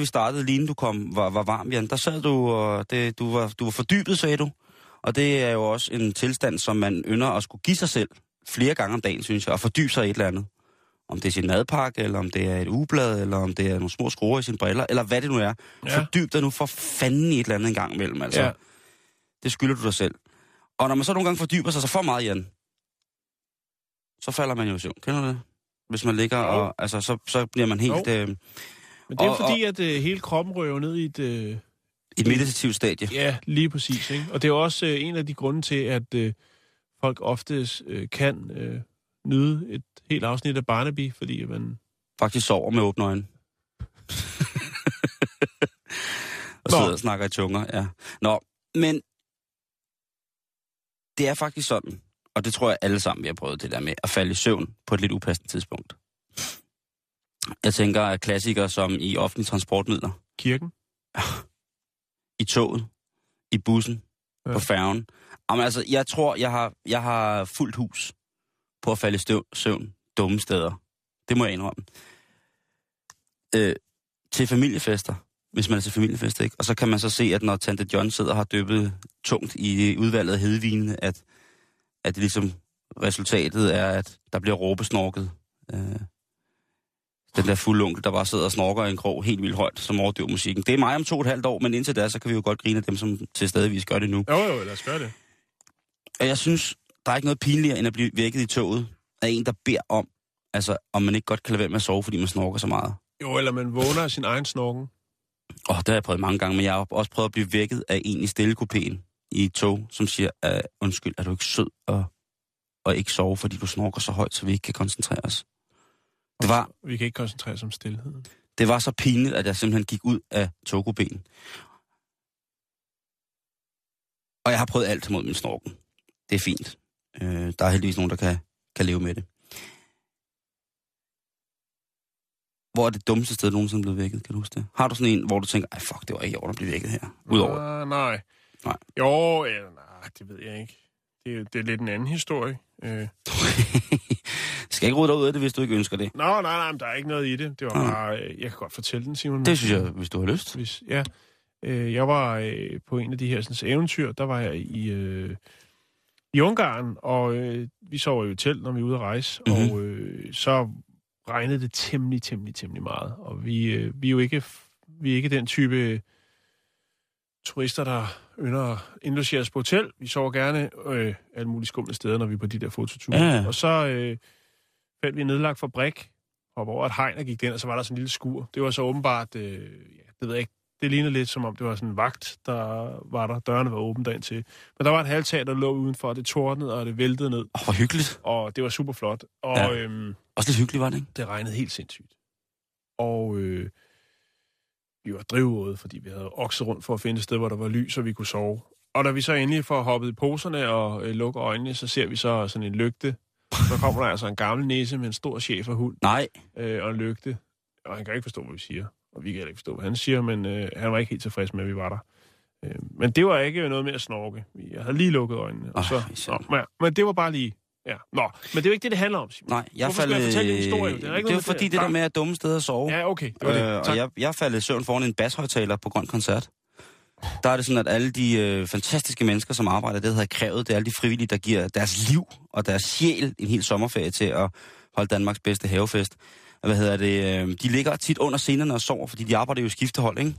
Vi startede, lige inden du kom, var, var varm, Jan, der sad du, og det, du, var, du var fordybet, sagde du. Og det er jo også en tilstand, som man ynder at skulle give sig selv flere gange om dagen, synes jeg, og fordybe sig i et eller andet. Om det er sin madpakke, eller om det er et ugeblad, eller om det er nogle små skruer i sine briller, eller hvad det nu er. Ja. Fordyb dig nu for fanden i et eller andet en gang imellem, altså. Ja. Det skylder du dig selv. Og når man så nogle gange fordyber sig så for meget, Jan, så falder man jo i søvn. Kender du det? Hvis man ligger og... Altså, så, så bliver man helt... Jo. Øh, Men det er Og- fordi, at øh, hele kroppen røver ned i et... Øh, et meditativt stadie. ja, lige præcis. Ikke? Og det er jo også øh, en af de grunde til, at øh, folk ofte øh, kan øh, nyde et helt afsnit af Barnaby, fordi man... Faktisk sover med åbne øjne. og Nå. sidder og snakker i tunger, ja. Nå, men det er faktisk sådan, og det tror jeg alle sammen, vi har prøvet det der med, at falde i søvn på et lidt upassende tidspunkt. Jeg tænker, at klassikere som i offentlige transportmidler, Kirken? i toget, i bussen, ja. På færgen. Jamen altså, jeg tror, jeg har, jeg har fuldt hus på at falde i støv, søvn dumme steder. Det må jeg indrømme. Øh, til familiefester, hvis man er til familiefester, ikke? Og så kan man så se, at når Tante John sidder og har dyppet tungt i udvalget af hedevinen, at, at det ligesom resultatet er, at der bliver råbesnorket. Øh, den der fulde onkel, der bare sidder og snorker i en krog helt vildt højt, som overdøver musikken. Det er mig om to og et halvt år, men indtil da, så kan vi jo godt grine af dem, som til stadigvis gør det nu. Jo, jo, lad os gøre det. Og jeg synes, der er ikke noget pinligere, end at blive vækket i toget af en, der beder om, altså, om man ikke godt kan lade være med at sove, fordi man snorker så meget. Jo, eller man vågner af sin egen snorken. Og det har jeg prøvet mange gange, men jeg har også prøvet at blive vækket af en i stillekopæen i et tog, som siger, uh, undskyld, er du ikke sød og, og ikke sove, fordi du snorker så højt, så vi ikke kan koncentrere os. Det var, Vi kan ikke koncentrere os om stillheden. det var så pinligt, at jeg simpelthen gik ud af togkopæen. Og jeg har prøvet alt mod min snorken. Det er fint. Øh, der er heldigvis nogen, der kan, kan leve med det. Hvor er det dummeste sted, nogensinde blevet vækket? Kan du huske det? Har du sådan en, hvor du tænker, ej fuck, det var ikke i orden at blive vækket her? Udover. Ah, nej. Nej. Jo, ja, nej, det ved jeg ikke. Det, er- det er lidt en anden historie. Øh. skal ikke rode dig ud af det, hvis du ikke ønsker det. Nå, nej, nej, men der er ikke noget i det. Det var Nej. bare... Øh, jeg kan godt fortælle den, Simon. Det synes jeg, hvis du har lyst. Hvis, ja. Øh, jeg var øh, på en af de her sådan, eventyr, der var jeg i, øh, i Ungarn, og øh, vi sover jo i telt, når vi er ude at rejse, Mhm. mm-hmm. og øh, så regnede det temmelig, temmelig, temmelig meget. Og vi, øh, vi er jo ikke, vi er ikke den type turister, der ynder at indlogere på hotel. Vi sover gerne øh, alle mulige skumle steder, når vi er på de der fototure. Ja. Og så øh, fandt vi en nedlagt fabrik, hoppede over et hegn og gik den, og så var der sådan en lille skur. Det var så åbenbart, øh, ja, det ved jeg ikke, det lignede lidt som om det var sådan en vagt, der var der. Dørene var åbent derind til. Men der var et halvtag, der lå udenfor, og det tordnede, og det væltede ned. Åh, hvor hyggeligt. Og det var super flot. Og ja. øhm, Også lidt hyggeligt, var det ikke? det regnede helt sindssygt. Og øh, vi var drivvåde, fordi vi havde okset rundt for at finde et sted, hvor der var lys, så vi kunne sove. Og da vi så endelig får hoppet i poserne og øh, lukker øjnene, så ser vi så sådan en lygte. Så kommer der altså en gammel næse med en stor chef og hund Nej. øh, og en lygte. Og han kan ikke forstå, hvad vi siger. Og vi kan heller ikke forstå, hvad han siger, men øh, han var ikke helt tilfreds med, at vi var der. Øh, men det var ikke noget med at snorke. Jeg havde lige lukket øjnene. Og så, nå, men, men det var bare lige... Ja. Nå, men det er jo ikke det, det handler om, Simon. Nej, jeg Hvorfor skal faldt... jeg fortælle din historie? Det er ikke det er jo fordi det. det der med at dumme steder at sove. Ja, okay. Det var det. Øh, og jeg, jeg faldt i søvn foran en bashøjtaler på Grøn Koncert. Der er det sådan, at alle de øh, fantastiske mennesker, som arbejder, det havde krævet, det er alle de frivillige, der giver deres liv og deres sjæl en hel sommerferie til at holde Danmarks bedste havefest. Hvad hedder det? Øh, de ligger tit under scenerne og sover, fordi de arbejder jo i skiftehold, ikke?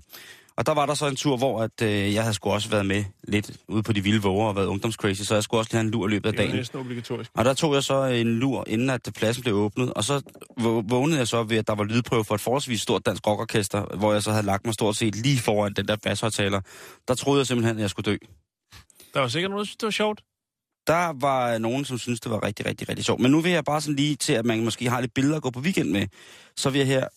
Og der var der så en tur, hvor at, øh, jeg havde sgu også været med lidt ude på de vilde våger og været ungdomscrazy, så jeg skulle også lige have en lur i løbet af Det er dagen. næsten obligatorisk. Og der tog jeg så en lur, inden at pladsen blev åbnet, og så vå- vågnede jeg så ved, at der var lydprøve for et forholdsvis stort dansk rockorkester, hvor jeg så havde lagt mig stort set lige foran den der basshøjtaler. Der troede jeg simpelthen, at jeg skulle dø. Der var sikkert nogen, der synes, det var sjovt. Der var nogen, som syntes, det var rigtig, rigtig, rigtig sjovt. Men nu vil jeg bare sådan lige til, at man måske har lidt billeder at gå på weekend med, så vil jeg her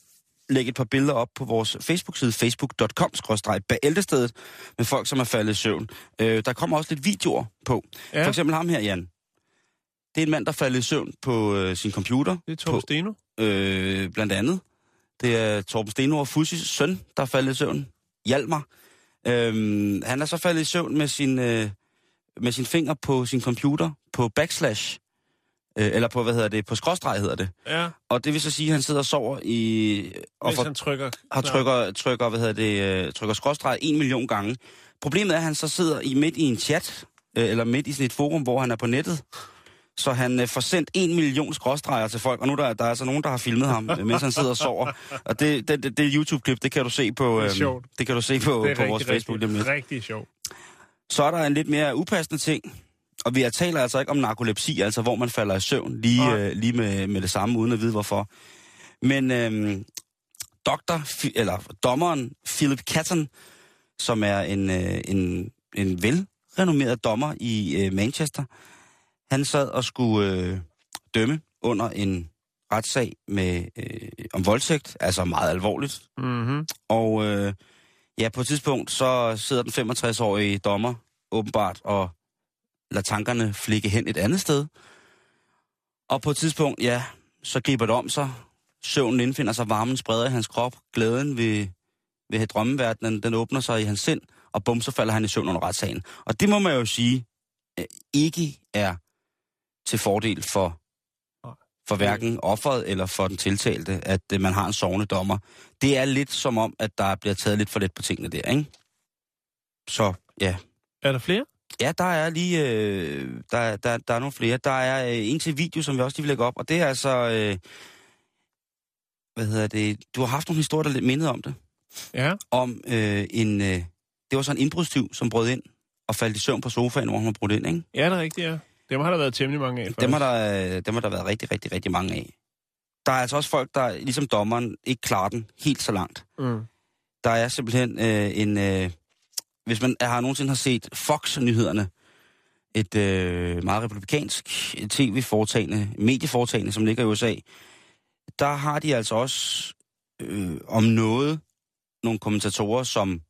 lægge et par billeder op på vores Facebook-side, facebook.com-bæltestedet, med folk, som er faldet i søvn. Øh, der kommer også lidt videoer på. Ja. For eksempel ham her, Jan. Det er en mand, der faldt i søvn på øh, sin computer, det er Torben på- Steno. øh, blandt andet. Det er Torben Steno og Fussis søn, der er faldet i søvn. Hjalmar. Øhm, han er så faldet i søvn med sin, øh, med sin finger på sin computer på backslash. Øh, eller på, hvad hedder det, på skråstreg hedder det. Ja, Og det vil så sige, at han sidder og sover i... Og mens får, han trykker. har trykker, trykker, hvad hedder det, øh, trykker skråstreg en million gange. Problemet er, at han så sidder i midt i en chat, øh, eller midt i sådan et forum, hvor han er på nettet. Så han øh, får sendt en million skråstreger til folk, og nu er der, der er altså nogen, der har filmet ham, mens han sidder og sover. Og det, det, det, det YouTube-klip, det kan du se på, Det er øh, sjovt. det kan du se på, Det er på vores rigtig, Facebook. lige om rigtig, lidt. rigtig sjovt. Så er der en lidt mere upassende ting, og vi taler altså ikke om narkolepsi, altså hvor man falder i søvn lige, øh, lige med, med det samme, uden at vide hvorfor. Men øhm, doktor, eller dommeren Philip Catton, som er en, øh, en, en velrenommeret dommer i øh, Manchester, han sad og skulle øh, dømme under en retssag med øh, om voldtægt, altså meget alvorligt. Mm-hmm. Og øh, ja, på et tidspunkt, så sidder den 65-årige dommer åbenbart og lade tankerne flikke hen et andet sted. Og på et tidspunkt, ja, så griber det om sig. Søvnen indfinder sig, varmen spreder i hans krop. Glæden ved, ved drømmeverdenen, den åbner sig i hans sind. Og bum, så falder han i søvn under retssagen. Og det må man jo sige, øh, ikke er til fordel for, for hverken offeret eller for den tiltalte, at øh, man har en sovende dommer. Det er lidt som om, at der bliver taget lidt for let på tingene der, ikke? Så ja, Er der flere? Ja, der er lige øh, der, der, der er nogle flere. Der er øh, en til video, som vi også lige vil lægge op, og det er altså, øh, hvad hedder det, du har haft nogle historier, der er lidt mindet om det, Ja. om øh, en, øh, det var så en indbrudstyv, som brød ind og faldt i søvn på sofaen, hvor han var brudt ind, ikke? Ja, det er rigtigt, ja. Dem har der været temmelig mange af. Dem har, faktisk. der, øh, dem har der været rigtig, rigtig, rigtig mange af. Der er altså også folk, der ligesom dommeren ikke klarer den helt så langt. Mm. Der er simpelthen øh, en... Øh, hvis man har nogensinde har set Fox-nyhederne, et øh, meget republikansk tv-foretagende, medieforetagende, som ligger i USA, der har de altså også øh, om noget nogle kommentatorer, som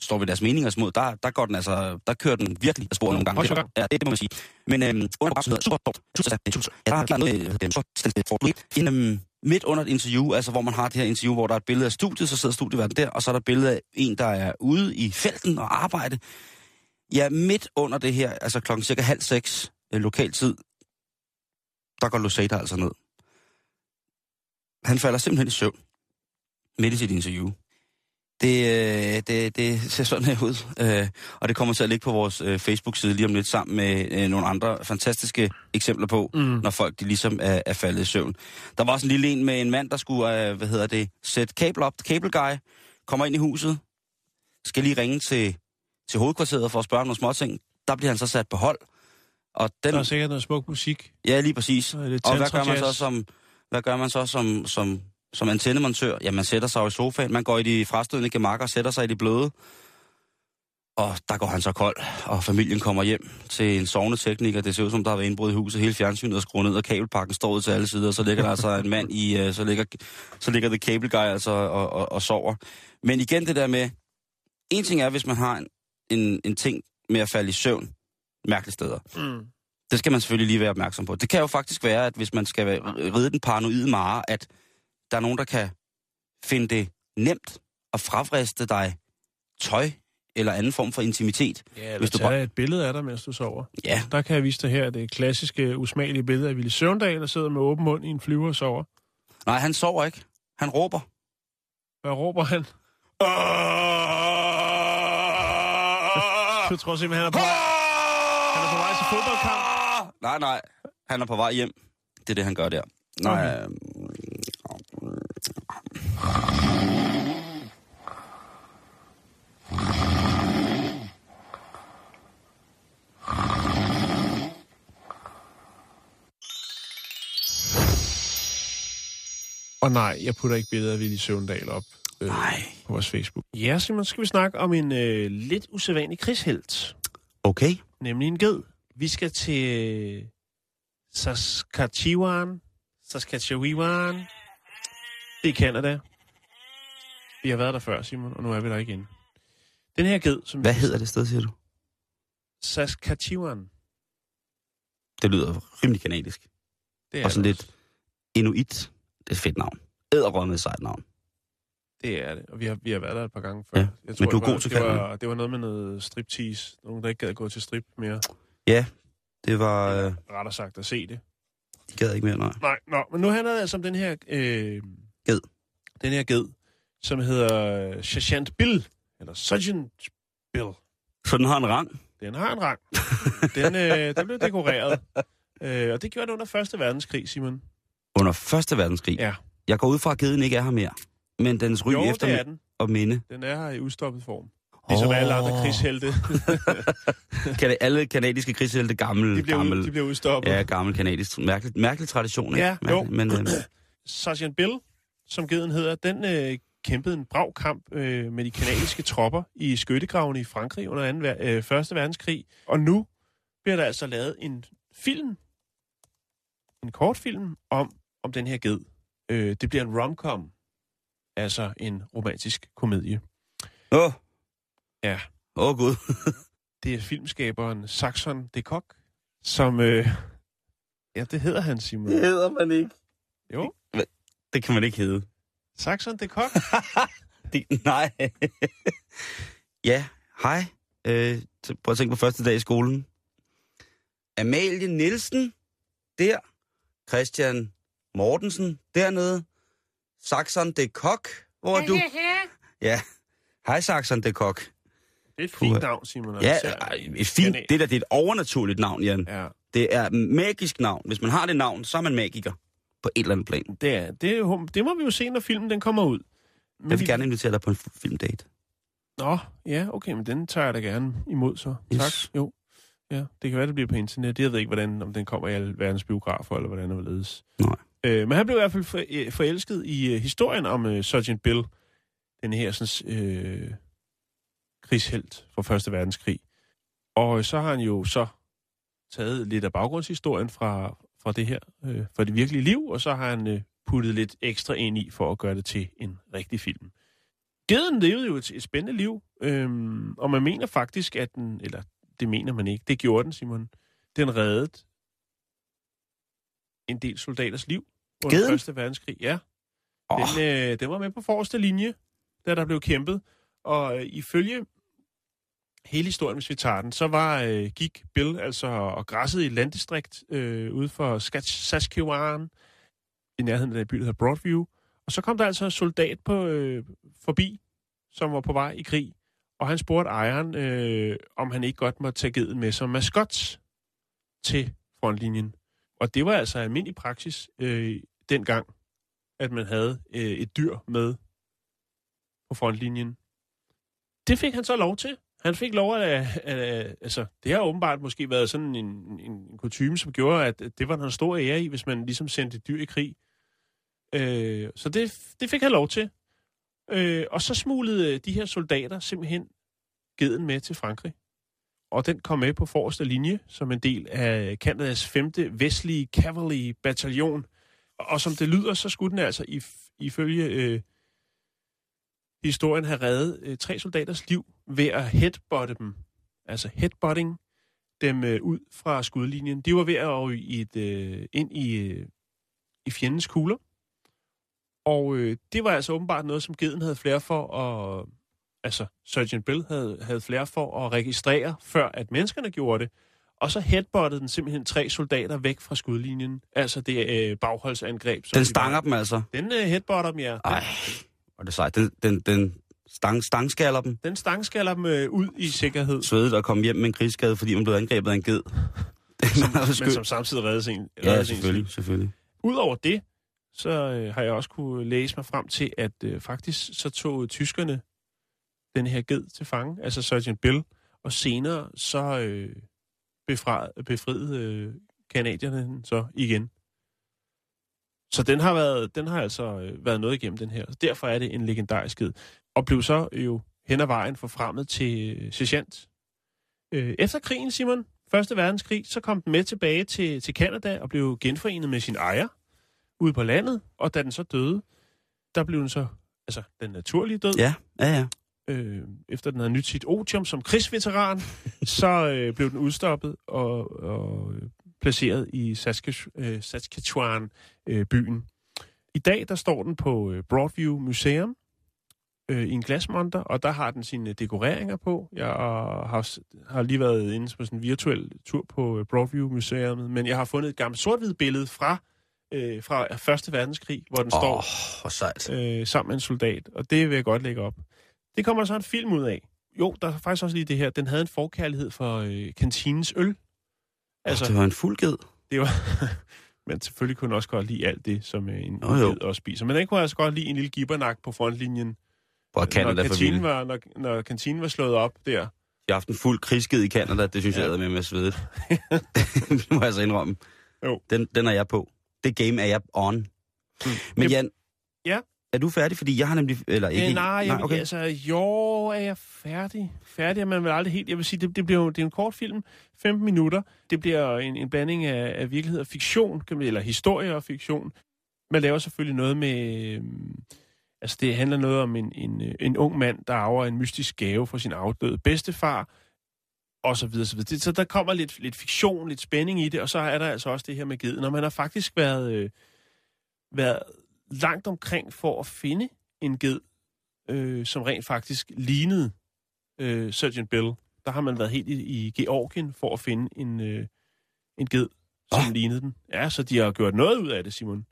står ved deres meninger imod. Der, der går den altså, der kører den virkelig af sporet nogle gange. Det, ja, det, må man sige. Men øhm, under programmet hedder Super der er klart noget, øh, så stille for en, øhm, midt under et interview, altså hvor man har det her interview, hvor der er et billede af studiet, så sidder studieværten der, og så er der et billede af en, der er ude i felten og arbejde. Ja, midt under det her, altså klokken cirka halv seks øh, lokal tid, der går Luceta altså ned. Han falder simpelthen i søvn midt i sit interview. Det, øh, det, det ser sådan her ud, øh, og det kommer til at ligge på vores øh, Facebook-side lige om lidt sammen med øh, nogle andre fantastiske eksempler på, Mm. når folk de ligesom er, er faldet i søvn. Der var også en lille en med en mand, der skulle, øh, hvad hedder det, sætte kabel op, cable guy, kommer ind i huset, skal lige ringe til, til hovedkvarteret for at spørge om nogle småting. Der bliver han så sat på hold, og den, Der er sikkert noget smuk musik. ja lige præcis. Det Og hvad gør man så som, hvad gør man så som, som, som antennemontør? Ja, man sætter sig jo i sofaen, man går i de frastødende gemakker og sætter sig i de bløde. Og der går han så kold, og familien kommer hjem til en sovende tekniker. Det ser ud som, der har været indbrud i huset. Hele fjernsynet er skruet ned, og kabelpakken står ud til alle sider. Så ligger der altså en mand i, øh, så ligger, så ligger the cable guy altså og, og, og sover. Men igen det der med, en ting er, hvis man har en, en, en ting med at falde i søvn, mærkelige steder. Mm. Det skal man selvfølgelig lige være opmærksom på. Det kan jo faktisk være, at hvis man skal ride den paranoide mare, at der er nogen, der kan finde det nemt at fravriste dig tøj eller anden form for intimitet. Ja, eller Hvis du bare- et billede af dig, mens du sover. Ja, Der kan jeg vise dig her det klassiske, usmagelige billede af Ville Søvndal, der sidder med åben mund i en flyver og sover. nej, han sover ikke. Han råber. Hvad råber han? Du tror simpelthen, han er på vej, han er på vej til fodboldkamp. Nej, nej. Han er på vej hjem. Det er det, han gør der. Nej, Okay. Og nej, jeg putter ikke billeder af Willy Søvndal op øh, nej. på vores Facebook. Ja, Simon, skal vi snakke om en øh, lidt usædvanlig krigshelt. Okay. Nemlig en ged. Vi skal til Saskatchewan. Saskatchewan. Det er Canada. Vi har været der før, Simon, og nu er vi der igen. Den her ged, som... Hvad hedder det sted, siger du? Saskatchewan. Det lyder rimelig kanadisk. Det er Og sådan det lidt inuit. Det er et fedt navn. Æderrømme sejt navn. Det er det, og vi har, vi har været der et par gange før. Ja, jeg men du er god til det var, det var noget med noget striptease. Nogen, der ikke gad gå til strip mere. Det var... Øh, Rettere sagt at se det. de gad ikke mere, nej. Nej, nå, men nu handler det altså om den her... Øh, Ged. Den her ged, som hedder Sergeant Bill. Eller Sergeant Bill. Så den har en rang. Den har en rang. den, øh, den blev dekoreret. Øh, og det gjorde det under Første Verdenskrig, Simon. Under Første Verdenskrig. Ja. Jeg går ud fra, at geden ikke er her mere. Men dens ry Jo, efter det er den. og minde. Den er her i udstoppet form. Ligesom Åh. alle andre krigshelte. Kan det, alle kanadiske krigshelte gammel, de, bliver gammel, ud, de bliver udstoppet. ja, gammel kanadisk, mærkelig, mærkelig tradition, ikke? Ja, jo. Men, øh, Sergeant Bill, som geden hedder, den øh, kæmpede en brav kamp øh, med de kanadiske tropper i skyttegravene i Frankrig under 2. Ver- øh, Første Verdenskrig. Og nu bliver der altså lavet en film, en kortfilm om, om den her ged. Øh, det bliver en romcom, altså en romantisk komedie. åh, oh, Ja, åh oh, gud. det er filmskaberen Saxon de Kock, som... Øh, ja, det hedder han, Simon. hedder man ikke. Jo, Det kan man ikke hedde. Saxon de Kock. Det, nej. ja, hej. Øh, prøv at tænke på første dag i skolen. Amalie Nielsen, der. Christian Mortensen, dernede. Saxon de Kok, hvor er du? Ja, hej Saxon de Kok. Det er et fint navn, Simon. Ja, et fint, det der, det er et overnaturligt navn, Jan. Ja, Det er et magisk navn. Hvis man har det navn, så er man magiker. På et eller andet plan. det, er, det, det må vi jo se, når filmen den kommer ud. Men Jeg vil vi- gerne invitere dig på en filmdate. Nå, ja, okay, men den tager jeg da gerne imod så. Yes. Tak. Jo. Ja, det kan være, det bliver på internet. Jeg ved ikke, hvordan, om den kommer i alle verdens biografer, eller hvordan det vil ledes. Nej. Øh, men han blev i hvert fald for, øh, forelsket i øh, historien om øh, Sergeant Bill, den her sådan, øh, krigshelt fra Første Verdenskrig. Og øh, så har han jo så taget lidt af baggrundshistorien fra, fra det her, øh, fra det virkelige liv, og så har han øh, puttet lidt ekstra ind i for at gøre det til en rigtig film. Geden levede jo et, et spændende liv, øhm, og man mener faktisk, at den, eller det mener man ikke, det gjorde den, Simon, den reddede en del soldaters liv under Geden? Første Verdenskrig. Ja, den, øh, den var med på forreste linje, da der blev kæmpet. Og øh, ifølge hele historien, hvis vi tager den, så var øh, gik Bill altså og græssede i et landdistrikt øh, ude for Saskatchewan, i nærheden af den by, der hedder Broadview. Og så kom der altså en soldat på, øh, forbi, som var på vej i krig. Og han spurgte ejeren, øh, om han ikke godt måtte tage geden med som maskot til frontlinjen. Og det var altså almindelig praksis øh, dengang, at man havde øh, et dyr med på frontlinjen. Det fik han så lov til. Han fik lov at, at, at altså, det har åbenbart måske været sådan en, en, en kutume, som gjorde, at det var en stor ære i, hvis man ligesom sendte et dyr i krig. Øh, så det, det fik han lov til. Øh, og så smuglede øh, de her soldater simpelthen geden med til Frankrig. Og den kom med på forreste linje som en del af Kanadas 5. vestlige Cavalry bataljon. Og som det lyder, så skulle den altså if, ifølge øh, historien have reddet øh, tre soldaters liv ved at headbutte dem. Altså headbutting dem øh, ud fra skudlinjen. De var ved at i et, øh, ind i, øh, i fjendens kugler. Og øh, det var altså åbenbart noget, som geden havde flere for at... Altså, Sergeant Bill havde, havde flere for at registrere, før at menneskerne gjorde det. Og så headbuttede den simpelthen tre soldater væk fra skudlinjen. Altså det øh, bagholdsangreb. som den de dem altså. Den øh, headbutter dem, ja. Den, Ej, og det er sejt. Den, den, den stang, stangskaller dem. den stangskaller dem øh, ud i sikkerhed, Svedet og komme hjem med en krigsskade, fordi man blev angrebet af en ged. som, men som samtidig reddes en. Ja, reddes selvfølgelig, liv. selvfølgelig. Udover det, så øh, har jeg også kunne læse mig frem til, at øh, faktisk så tog tyskerne den her ged til fange, altså Sergeant Bill, og senere så øh, befriede, befriede øh, kanadierne den så igen. Så den har, været, den har altså øh, været noget igennem den her. Derfor er det en legendarisk skid. Og blev så jo hen ad vejen forfremmet til øh, sergeant. Øh, efter krigen, Simon, Første verdenskrig, så kom den med tilbage til, til Canada og blev genforenet med sin ejer ude på landet. Og da den så døde, der blev den så, altså den naturlige død. Ja, ja, ja. Øh, efter den havde nyt sit otium som krigsveteran, så øh, blev den udstoppet og, og øh, placeret i Saskatch- øh, Saskatchewan-byen. I dag, der står den på øh, Broadview Museum øh, i en glasmonter, og der har den sine dekoreringer på. Jeg har, har lige været inde på sådan en virtuel tur på øh, Broadview Museum, men jeg har fundet et gammelt sort billede fra øh, fra Første Verdenskrig, hvor den Åh, står oh, hvor sejt. øh, sammen med en soldat, og det vil jeg godt lægge op. Det kommer så en film ud af. Jo, der er faktisk også lige det her. Den havde en forkærlighed for øh, kantinens øl. Altså, det var en fuld ged. Det var... men selvfølgelig kunne også godt lide alt det, som øh, en Jo, jo. også spiser. Men den kunne altså godt lide en lille gibbernak på frontlinjen, Hvor Canada når, kantinen var, når, når kantinen var slået op der. Jeg har haft en fuld krigsged i Canada, det synes Ja. jeg er med med svedet. det må jeg så indrømme. Jo. Den, den er jeg på. Det game er jeg on. Mm. Men Det- Jan, Ja? Er du færdig? Fordi jeg har nemlig... Eller ikke, Øh, nej, jeg, nej, okay. okay. altså, jo, er jeg færdig? Færdig er man vel aldrig helt. Jeg vil sige, det, det, bliver, det er en kort film, 15 minutter. Det bliver en, en blanding af, af virkelighed og fiktion, eller historie og fiktion. Man laver selvfølgelig noget med... øhm, Altså, det handler noget om en, en, øh, en ung mand, der arver en mystisk gave fra sin afdøde bedstefar, og så videre, så videre. Det, så der kommer lidt, lidt fiktion, lidt spænding i det, og så er der altså også det her med geden. Og man har faktisk været, øh, været langt omkring for at finde en ged, øh, som rent faktisk lignede øh, Surgeon Bill. Der har man været helt i, i Georgien for at finde en, øh, en ged, som Ah. lignede den. Ja, så de har gjort noget ud af det, Simon.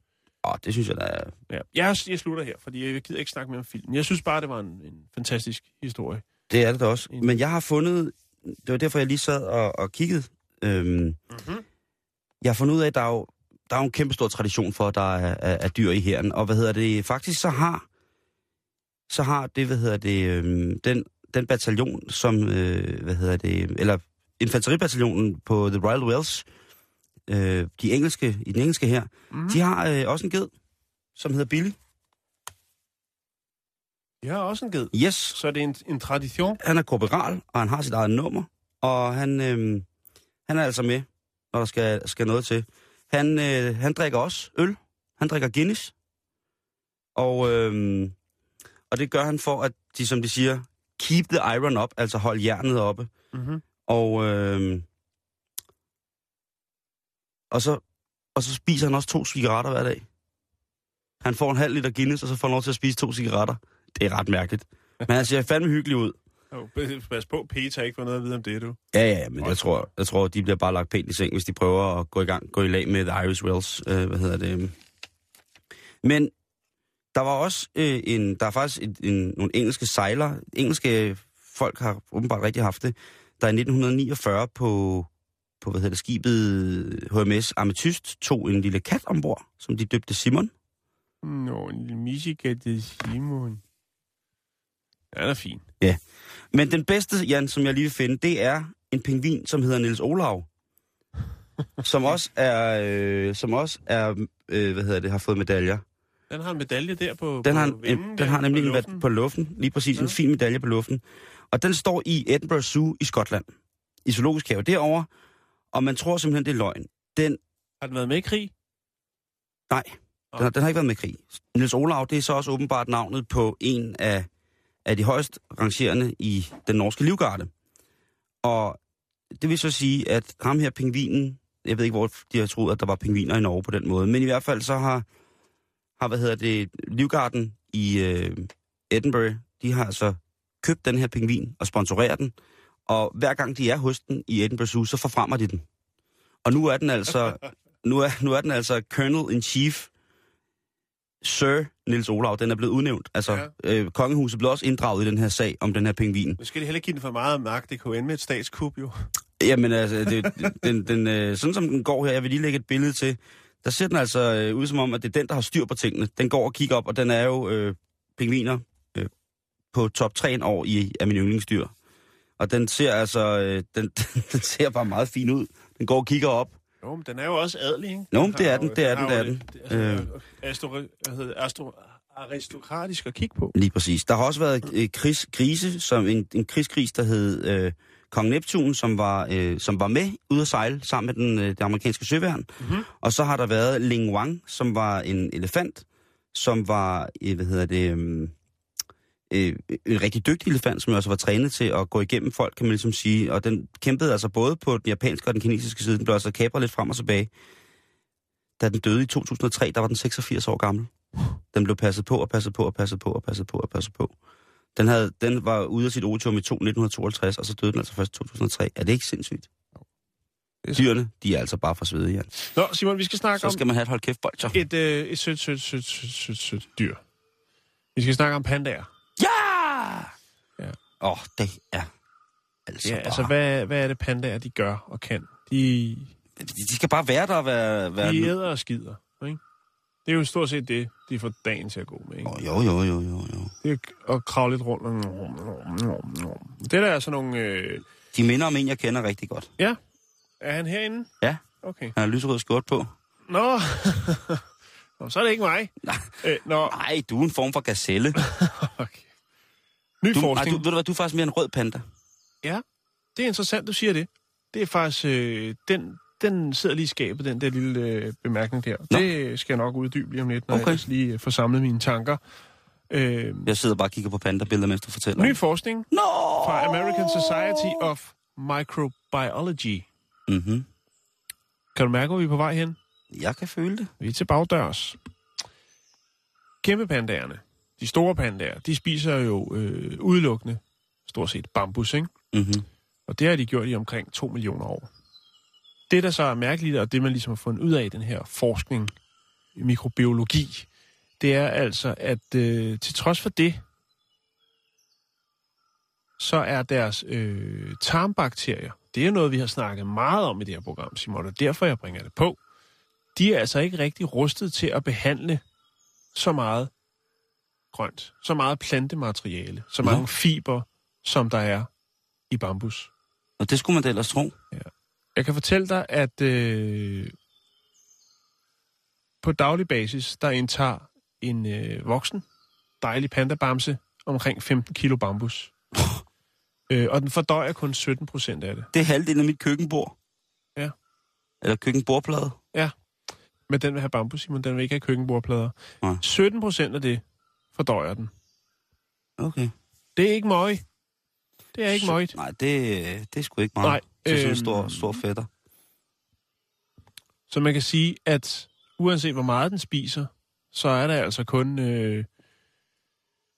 Åh, det synes jeg, der er... Ja. Jeg, jeg slutter her, fordi jeg gider ikke snakke mere om filmen. Jeg synes bare, det var en, en fantastisk historie. Det er det da også. Enig. Men jeg har fundet... Det var derfor, jeg lige sad og, og kiggede. Øhm, Mm-hmm. jeg har fundet ud af, at der er jo, der er jo en kæmpe stor tradition for, at der er, er, er dyr i herren. Og hvad hedder det? Faktisk så har, så har det, hvad hedder det, øhm, den, den bataljon, som, øh, hvad hedder det, eller infanteribataljonen på The Royal Wells, øh, de engelske, i den engelske her, Mm. de har øh, også en ged, som hedder Billy. De har også en ged. Yes, Så er det en, en tradition. han er korporal, og han har sit eget nummer, og han, øh, han er altså med, når der skal, skal noget til. Han, øh, han drikker også øl. Han drikker Guinness. Og, øh, og det gør han for, at de, som de siger, keep the iron up, altså hold jernet oppe. Mm-hmm. Og, øh, og, så, og så spiser han også to cigaretter hver dag. Han får en halv liter Guinness, og så får han lov til at spise to cigaretter. Det er ret mærkeligt. Men han ser fandme hyggelig ud. Oh, pas på, Peter ikke får noget at vide om det, du. Ja, ja, men jeg tror, jeg tror, de bliver bare lagt pænt i seng, hvis de prøver at gå i gang, gå i lag med The Irish Wells, øh, hvad hedder det. Men der var også øh, en, der er faktisk et, en, nogle engelske sejlere, engelske folk har åbenbart rigtig haft det, der i 1949 på, på hvad hedder det, skibet HMS Amethyst tog en lille kat ombord, som de døbte Simon. Nå, en lille Michigan, det Simon. Ja, den er fin. Men den bedste, Jan, som jeg lige vil finde, det er en pingvin, som hedder Niels Olav. som også er, øh, som også er øh, hvad hedder det, har fået medaljer. Den har en medalje der på Den på har, en, vingen den der, har nemlig på en luften. på luften, lige præcis, ja. en Ja. fin medalje på luften. Og den står i Edinburgh Zoo i Skotland, i zoologisk have derovre, og man tror simpelthen, det er løgn. Den, Har den været med i krig? nej, den, har, den har ikke været med i krig. Niels Olav, det er så også åbenbart navnet på en af, af de højst rangerende i den norske livgarde. Og det vil så sige, at ham her pingvinen, jeg ved ikke, hvor de har troet, at der var pingviner i Norge på den måde, men i hvert fald så har, har hvad hedder det, livgarden i øh, Edinburgh, de har altså købt den her pingvin og sponsoreret den, og hver gang de er hos den i Edinburgh Zoo, så forfremmer de den. Og nu er den altså, nu er, nu er den altså Colonel in Chief, Sir Nils Olav, den er blevet udnævnt. Altså, ja. øh, kongehuset blev også inddraget i den her sag om den her pingvin. Nu skal de heller ikke give den for meget magt. Det kunne ende med et statskup, jo. Jamen altså, det, den, den, øh, sådan som den går her, jeg vil lige lægge et billede til, der ser den altså øh, ud som om, at det er den, der har styr på tingene. Den går og kigger op, og den er jo øh, pingviner øh, på top 3 år i, af min yndlingsdyr. Og den ser altså, øh, den, den ser bare meget fin ud. Den går og kigger op. Jo, men den er jo også adelig, ikke? Det er den, jo- det er den, det er den. Altså, Øh. astro, hvad hedder det? Astro, aristokratisk at kigge på. Lige præcis. Der har også været øh, kris, krise, som en, en krigsgris, der hed øh, Kong Neptun, som var, øh, som var med ude at sejle sammen med den, øh, det amerikanske søværn. Mhm. Og så har der været Ling Wang, som var en elefant, som var, øh, hvad hedder det, øh, øh, en rigtig dygtig elefant, som også var trænet til at gå igennem folk, kan man ligesom sige. Og den kæmpede altså både på den japanske og den kinesiske side. Den blev altså kapret lidt frem og tilbage. Da den døde i 2003, der var den 86 år gammel. Den blev passet på og passet på og passet på og passet på og passet på. Den, havde, den var ude af sit otium i to- 1952, og så døde den altså først i 2003. Er det ikke sindssygt? Det er- Dyrene, de er altså bare for svede igen. Nå, Simon, vi skal snakke Så om skal man have et hold kæft bolcher. et, øh, et sødt, sødt, sødt, sødt, sødt, sødt dyr. Vi skal snakke om pandaer. Åh, oh, det er altså Ja, bare... altså, hvad, hvad er det pandaer, de gør og kan? De, De, de skal bare være der og være... være de æder og skider, ikke? Det er jo stort set det, de får dagen til at gå med, ikke? Oh, jo, jo, jo, jo, jo. Det er at kravle lidt rundt. Det der er sådan nogle... Øh... De minder om en, jeg kender rigtig godt. Ja, er han herinde? Ja. Okay. Han har lyserød skjort på. Nå, Nå så er det ikke mig. Nej. Øh, nå, Nej, du er en form for gazelle. okay. Ny Du, forskning. du, ved du hvad, du er faktisk mere en rød panda. Ja, det er interessant, du siger det. Det er faktisk... Øh, den, den sidder lige i skabet, den der lille øh, bemærkning der. Nå. Det skal jeg nok uddybe lige om lidt, når Okay. jeg lige øh, får samlet mine tanker. Øh, Jeg sidder bare og kigger på panda-billeder, mens du fortæller. ny forskning Nå! fra American Society of Microbiology. Mm-hmm. Kan du mærke, hvor vi er på vej hen? Jeg kan føle det. Vi er til bagdørs. Kæmpe pandaerne, de store pandaer, de spiser jo øh, udelukkende stort set bambus, ikke? Mm-hmm. Og det har de gjort i omkring 2 millioner år. Det, der så er mærkeligt, og det man ligesom har fundet ud af i den her forskning i mikrobiologi, det er altså, at øh, til trods for det, så er deres øh, tarmbakterier, det er noget, vi har snakket meget om i det her program, Simon, og derfor jeg bringer det på. De er altså ikke rigtig rustet til at behandle så meget grønt, så meget plantemateriale, så mange fiber, som der er i bambus. Og det skulle man da ellers tro. Jeg kan fortælle dig, at øh, på daglig basis, der indtager en øh, voksen, dejlig pandabamse omkring 15 kilo bambus. øh, og den fordøjer kun 17 procent af det. Det er halvdelen af mit køkkenbord. Ja. Eller køkkenbordplade. Men den vil have bambus, Simon. Den vil ikke have køkkenbordplader. Nej. 17 procent af det fordøjer den. Okay. Det er ikke møg. Det er ikke møgt. Nej, det, det er sgu ikke meget. Nej, Til sådan en øhm, stor, stor fætter. Så man kan sige, at uanset hvor meget den spiser, så er der altså kun... Øh,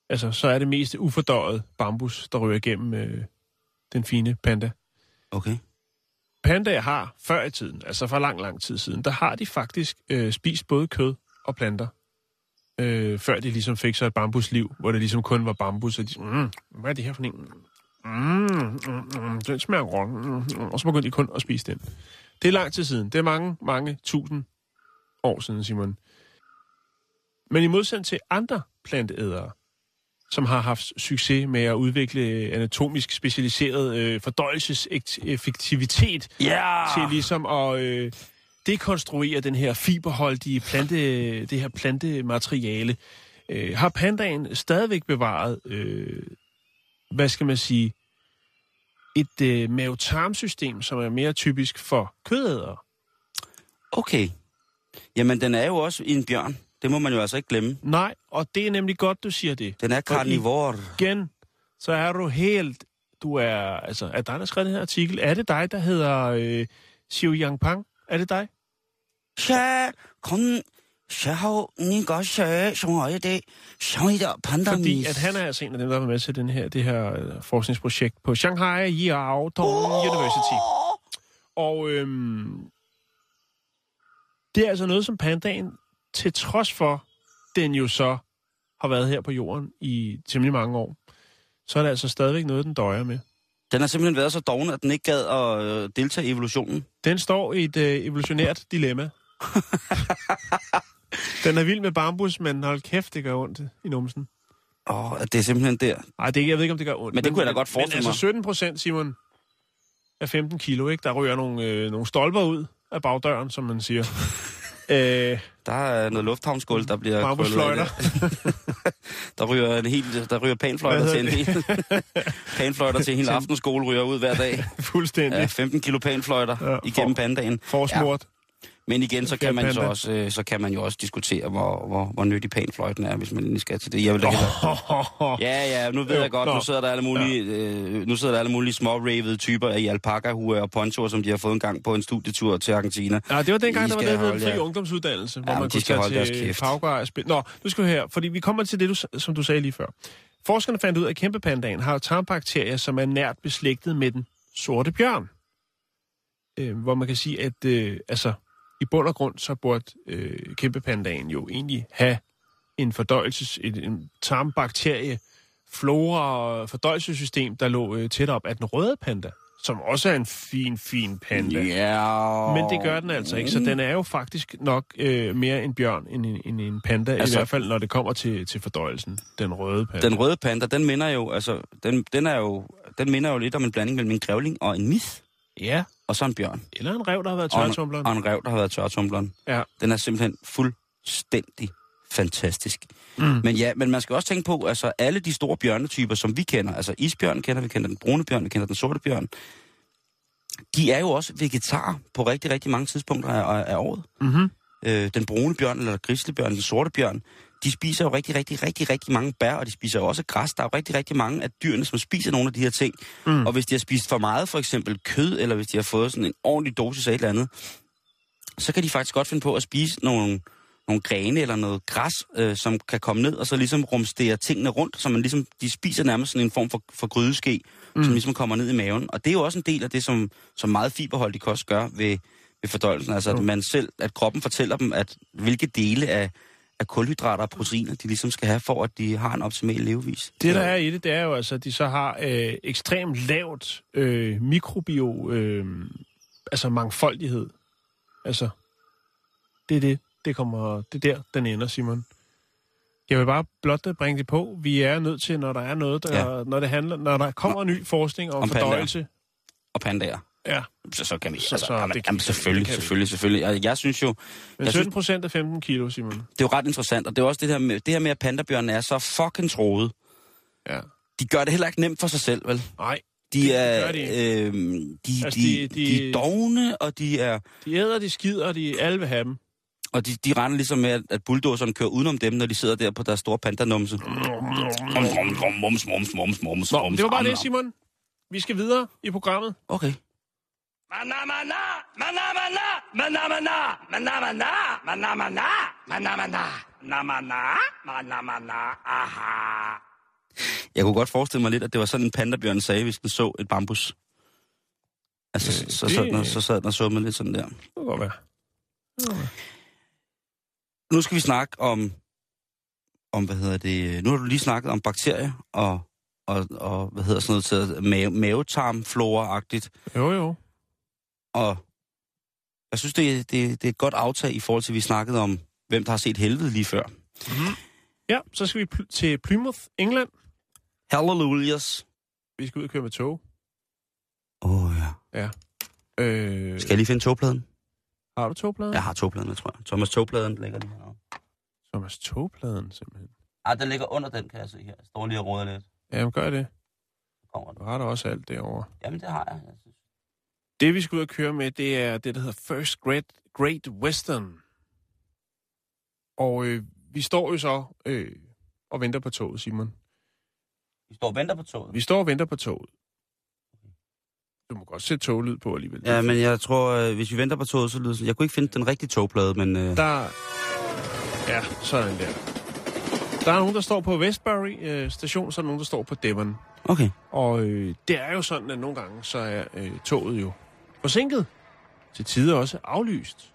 altså, så er det meste ufordøjet bambus, der ryger igennem øh, den fine panda. Okay. Pandaer har før i tiden, altså for lang, lang tid siden, der har de faktisk øh, spist både kød og planter. Øh, før de ligesom fik så et bambusliv, hvor det ligesom kun var bambus, og de mm, hvad er det her for en? Mm, mm, mm, den smager godt. Mm, mm, og så begyndte de kun at spise den. Det er lang tid siden. Det er mange, mange tusind år siden, Simon. Men i modsætning til andre planteædere, som har haft succes med at udvikle anatomisk specialiseret øh, fordøjelseseffektivitet Ja! til ligesom at øh, dekonstruere den her fiberholdige plante, det her plantemateriale, øh, har pandaen stadigvæk bevaret, øh, hvad skal man sige, et øh, mavetarmsystem, som er mere typisk for kødædere. Okay. Jamen, den er jo også en bjørn. Det må man jo altså ikke glemme. Nej, og det er nemlig godt, du siger det. Den er karnivor. Igen, så er du helt... Du er... Altså, er dig, der skrev den her artikel? Er det dig, der hedder øh, Xiu Yangpang? Er det dig? Panda Fordi at han er altså en af dem, der var med til den her, det her øh, forskningsprojekt på Shanghai Yao Tong University. Og øhm, det er altså noget, som pandaen, til trods for, den jo så har været her på jorden i temmelig mange år, så er det altså stadigvæk noget, den døjer med. Den har simpelthen været så doven, at den ikke gad at øh, deltage i evolutionen. Den står i et øh, evolutionært dilemma. den er vild med bambus, men hold kæft, det gør ondt i numsen. Åh, oh, det er simpelthen der. Nej, det, jeg ved ikke, om det gør ondt. Men det kunne jeg da godt forestille men, mig. altså 17 procent, Simon, af 15 kilo, ikke? Der ryger nogle, øh, nogle stolper ud af bagdøren, som man siger. øh, Der er noget lufthavnsgulv, der bliver Bambusfløjter. det. der ryger en helt, der ryger panfløjter til en hel, panfløjter til en hel aftenskole ryger ud hver dag. fuldstændig. Ja, Ja. 15 kilo panfløjter Ja, ja, igennem for- pandagen. Forsmurt. Men igen, så kan, man så, også, øh, så kan man jo også diskutere, hvor, hvor, hvor nyttig panfløjten er, hvis man lige skal til det. Jeg vil da hellere... Ja, ja, nu ved Jo, jeg godt, nå. nu sidder der alle mulige, øh, nu sidder der alle mulige små ravede typer i alpaca og ponchoer, som de har fået en gang på en studietur til Argentina. Ja, det var dengang, I der var det, holde hed fri jer- ungdomsuddannelse, hvor Ja, man kunne tage til. Paugar og spille. Nå, nu skal vi her, fordi vi kommer til det, du, som du sagde lige før. Forskerne fandt ud af, at kæmpepandaen har tarmbakterier, som er nært beslægtet med den sorte bjørn. Øh, hvor man kan sige, at øh, altså, i bund og grund, så burde øh, kæmpepandaen jo egentlig have en fordøjelses, en, en tarmbakterie, flora og fordøjelsessystem, der lå øh, tæt op af den røde panda, som også er en fin, fin panda. Ja. Men det gør den altså ikke, så den er jo faktisk nok øh, mere en bjørn end en, end en panda, altså, i hvert fald når det kommer til, til fordøjelsen, den røde panda. Den røde panda, den minder jo, altså, den, den er jo, den minder jo lidt om en blanding mellem en grævling og en mith, Ja, og så en bjørn. eller en rev, der har været Og en, tørretumbleren. og en rev, der har været tørretumbleren. Ja. Den er simpelthen fuldstændig fantastisk. Mm. Men ja, men man skal også tænke på, altså alle de store bjørnetyper, som vi kender, altså isbjørn kender vi, kender den brune bjørn, vi kender den sorte bjørn, de er jo også vegetarer på rigtig, rigtig mange tidspunkter af, af året. Mm-hmm. Øh, den brune bjørn, eller grizzlybjørn, den sorte bjørn, de spiser jo rigtig, rigtig, rigtig, rigtig mange bær, og de spiser jo også græs. Der er jo rigtig, rigtig mange af dyrene, som spiser nogle af de her ting. Mm. Og hvis de har spist for meget, for eksempel kød, eller hvis de har fået sådan en ordentlig dosis af et eller andet, så kan de faktisk godt finde på at spise nogle, nogle grene eller noget græs, øh, som kan komme ned og så ligesom rumstere tingene rundt, så man ligesom, de spiser nærmest sådan en form for, for grydeske, mm. som ligesom kommer ned i maven. Og det er jo også en del af det, som, som meget fiberholdig kost gør ved, ved fordøjelsen. Altså, at man selv, at kroppen fortæller dem, at hvilke dele af, af kulhydrater og proteiner, de ligesom skal have, for at de har en optimal levevis. Det, der er i det, det er jo altså, at de så har øh, ekstremt lavt øh, mikrobio, øh, altså mangfoldighed. Altså, det er det, det kommer, det er der, den ender, Simon. Jeg vil bare blot bringe det på. Vi er nødt til, når der er noget, der, ja. når det handler, når der kommer ny forskning om, Om fordøjelse. Og pandaer. Ja, Så, så kan vi, Så- altså, så jamen, det kan jamen, selvfølgelig, kan vi. selvfølgelig, selvfølgelig. Jeg, jeg synes jo, men Jeg 17 synes- procent af 15 kilo, Simon. det er jo ret interessant, og det er også det her med, det her med at pandabjørnene er så fucking troede. Ja. De gør det heller ikke nemt for sig selv, vel? Nej, De er, de øh, de, Altså, de, de- de, de- er dogne, og de er, de æder, de skider, de alle vil have dem. og de, de render ligesom med, at, at bulldozeren kører udenom dem, når de sidder der på deres store pandanumse. Mums, mums, mums, mums, Nå, mums, det var bare det. Simon. Vi skal videre i programmet. Okay. Jeg kunne godt forestille mig lidt, at det var sådan en pandabjørn sagde, hvis den så et bambus. Altså, så, så, det- sad den, så sad den og så med lidt sådan der. Det kan godt være. Nu skal vi snakke om, om hvad hedder det, nu har du lige snakket om bakterier og, og, og hvad hedder sådan noget til mave, mavetarmflora-agtigt. Jo, jo. Og jeg synes, det, det, det er et godt aftag i forhold til, at vi snakkede om, hvem der har set helvede lige før. Ja, så skal vi pl- til Plymouth, England. Hallelujahs. Vi skal ud og køre med tog. Åh oh, ja. Øh, Skal jeg lige finde togpladen? Har du togpladen? Jeg har togpladen, jeg tror jeg. Thomas togpladen ligger lige her. Thomas, togpladen simpelthen. Ah, den ligger under den, kan jeg se her. Jeg står lige og råder lidt. Jamen, gør det. Kommer. Du har da også alt derovre. Jamen, det har jeg. jeg. Det, vi skal ud og køre med, det er det, der hedder First Great, Great Western. Og øh, vi står jo så øh, og venter på toget, Simon. Vi står og venter på toget. Vi står og venter på toget. Du må godt sætte toglyd på alligevel. Ja, men jeg tror, øh, hvis vi venter på toget, så lyder det. Jeg kunne ikke finde den rigtige togplade, men... Øh, Der... Ja, sådan der. Der er nogen, der står på Westbury øh, station, så er der nogen, der står på Devon. okay. Og øh, det er jo sådan, at nogle gange, så er øh, toget jo forsinket. Til tider også aflyst.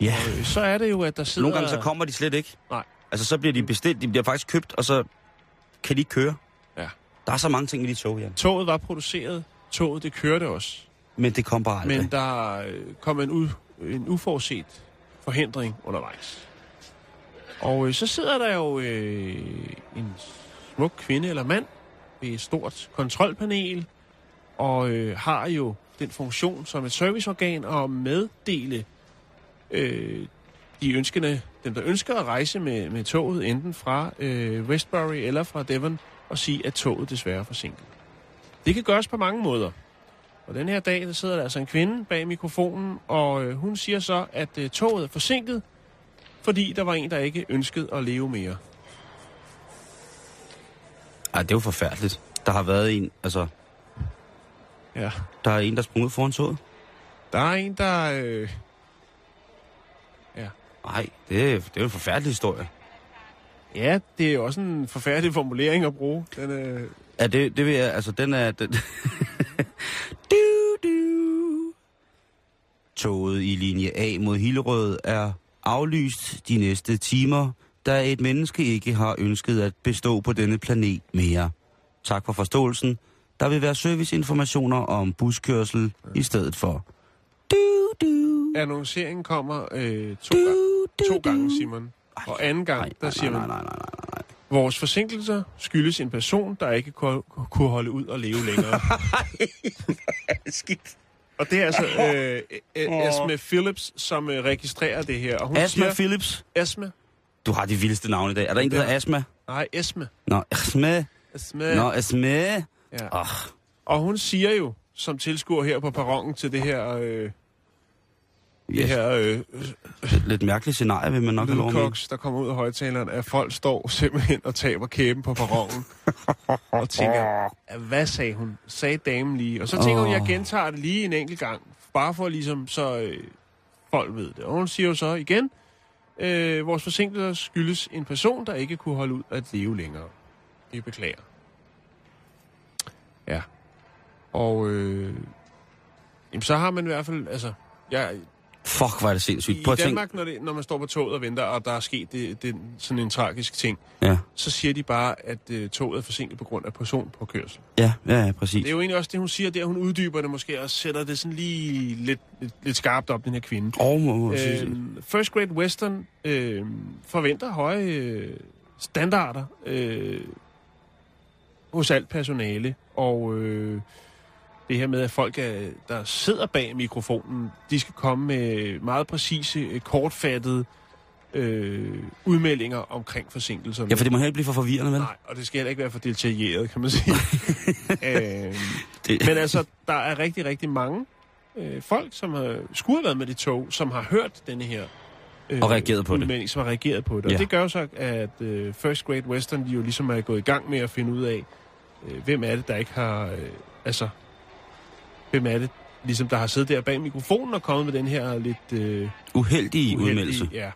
Ja. Øh, så er det jo, at der sidder... Nogle gange så kommer de slet ikke. Nej. Altså, så bliver de bestilt, de bliver faktisk købt, og så kan de ikke køre. Ja. Der er så mange ting i de tog, ja. Toget var produceret. Toget, det kørte også. Men det kom bare aldrig. Men der øh, kom en, u, en uforudset forhindring undervejs. Og øh, så sidder der jo øh, en smuk kvinde eller mand ved et stort kontrolpanel, og øh, har jo den funktion som et serviceorgan og meddele øh, de ønskende, dem der ønsker at rejse med, med toget, enten fra øh, Westbury eller fra Devon, og sige, at toget desværre er forsinket. Det kan gøres på mange måder. Og den her dag, der sidder der altså en kvinde bag mikrofonen, og øh, hun siger så, at øh, toget er forsinket, fordi der var en, der ikke ønskede at leve mere. Ej, det er jo forfærdeligt. Der har været en, altså, Ja. der er en, der sprunget foran toget. Der er en, der... Øh, Nej, det er, det er en forfærdelig historie. ja, det er også en forfærdelig formulering at bruge. Den, øh, Ja, det, det vil jeg, altså den er... Den... du, du. Toget i linje A mod Hillerød er aflyst de næste timer, da et menneske ikke har ønsket at bestå på denne planet mere. Tak for forståelsen. Der vil være serviceinformationer om buskørsel i stedet for. Du, du, annonceringen kommer øh, to, du, du, to gange, Simon. Og anden gang, Nej, der nej, siger nej, man, nej, nej, nej, nej. vores forsinkelser skyldes en person, der ikke kunne, holde ud og leve længere. Skidt. og det er altså øh, øh, Esme Phillips, som øh, registrerer det her. Og hun Asma siger, Phillips. Esme? Du har de vildeste navne i dag. Er der en, der hedder Asma? Nej, Esme. Nå, Asma. Esme. Nå, Asma. Ja. Åh, Og hun siger jo, som tilskuer her på perronen til det her, øh, det yes. her øh, Lidt, lidt mærkeligt scenarie, vil man nok have lov med. der kommer ud af højtaleren, at folk står simpelthen og taber kæben på perronen. og tænker, hvad sagde hun? Sagde damen lige. Og så tænker hun, jeg gentager det lige en enkelt gang. Bare for ligesom, så øh, folk ved det. Og hun siger jo så igen, øh, vores forsinkelser skyldes en person, der ikke kunne holde ud at leve længere. Vi beklager. Ja. Og øh, jamen, så har man i hvert fald, altså, jeg, Fuck, er det sindssygt. i Prøv tænke. Danmark, når, det, når man står på toget og venter, og der er sket det, det, sådan en tragisk ting, Ja, så siger de bare, at øh, toget er forsinket på grund af personpåkørsel. ja, ja, ja, præcis. Det er jo egentlig også det, hun siger der. Hun uddyber det måske og sætter det sådan lige lidt, lidt, lidt skarpt op, den her kvinde. Og må, må Øhm, First Grade Western øh, forventer høje øh, standarder øh, hos alt personale, og øh, det her med, at folk, er, der sidder bag mikrofonen, de skal komme med meget præcise, øh, kortfattede øh, udmeldinger omkring forsinkelserne. ja, for det må heller ikke blive for forvirrende, vel? Nej, og det skal heller ikke være for detaljeret, kan man sige. øhm, Det- men altså, der er rigtig, rigtig mange øh, folk, som har, skulle have været med det tog, som har hørt denne her øh, Og reageret på det. som har reageret på det. Og Ja. det gør jo så, at øh, First Grade Western, de jo ligesom er gået i gang med at finde ud af, øh, hvem er det, der ikke har, øh, altså, hvem er det, ligesom der har siddet der bag mikrofonen og kommet med den her lidt... Øh, Uheldige uheldige- udmeldelse. Ja,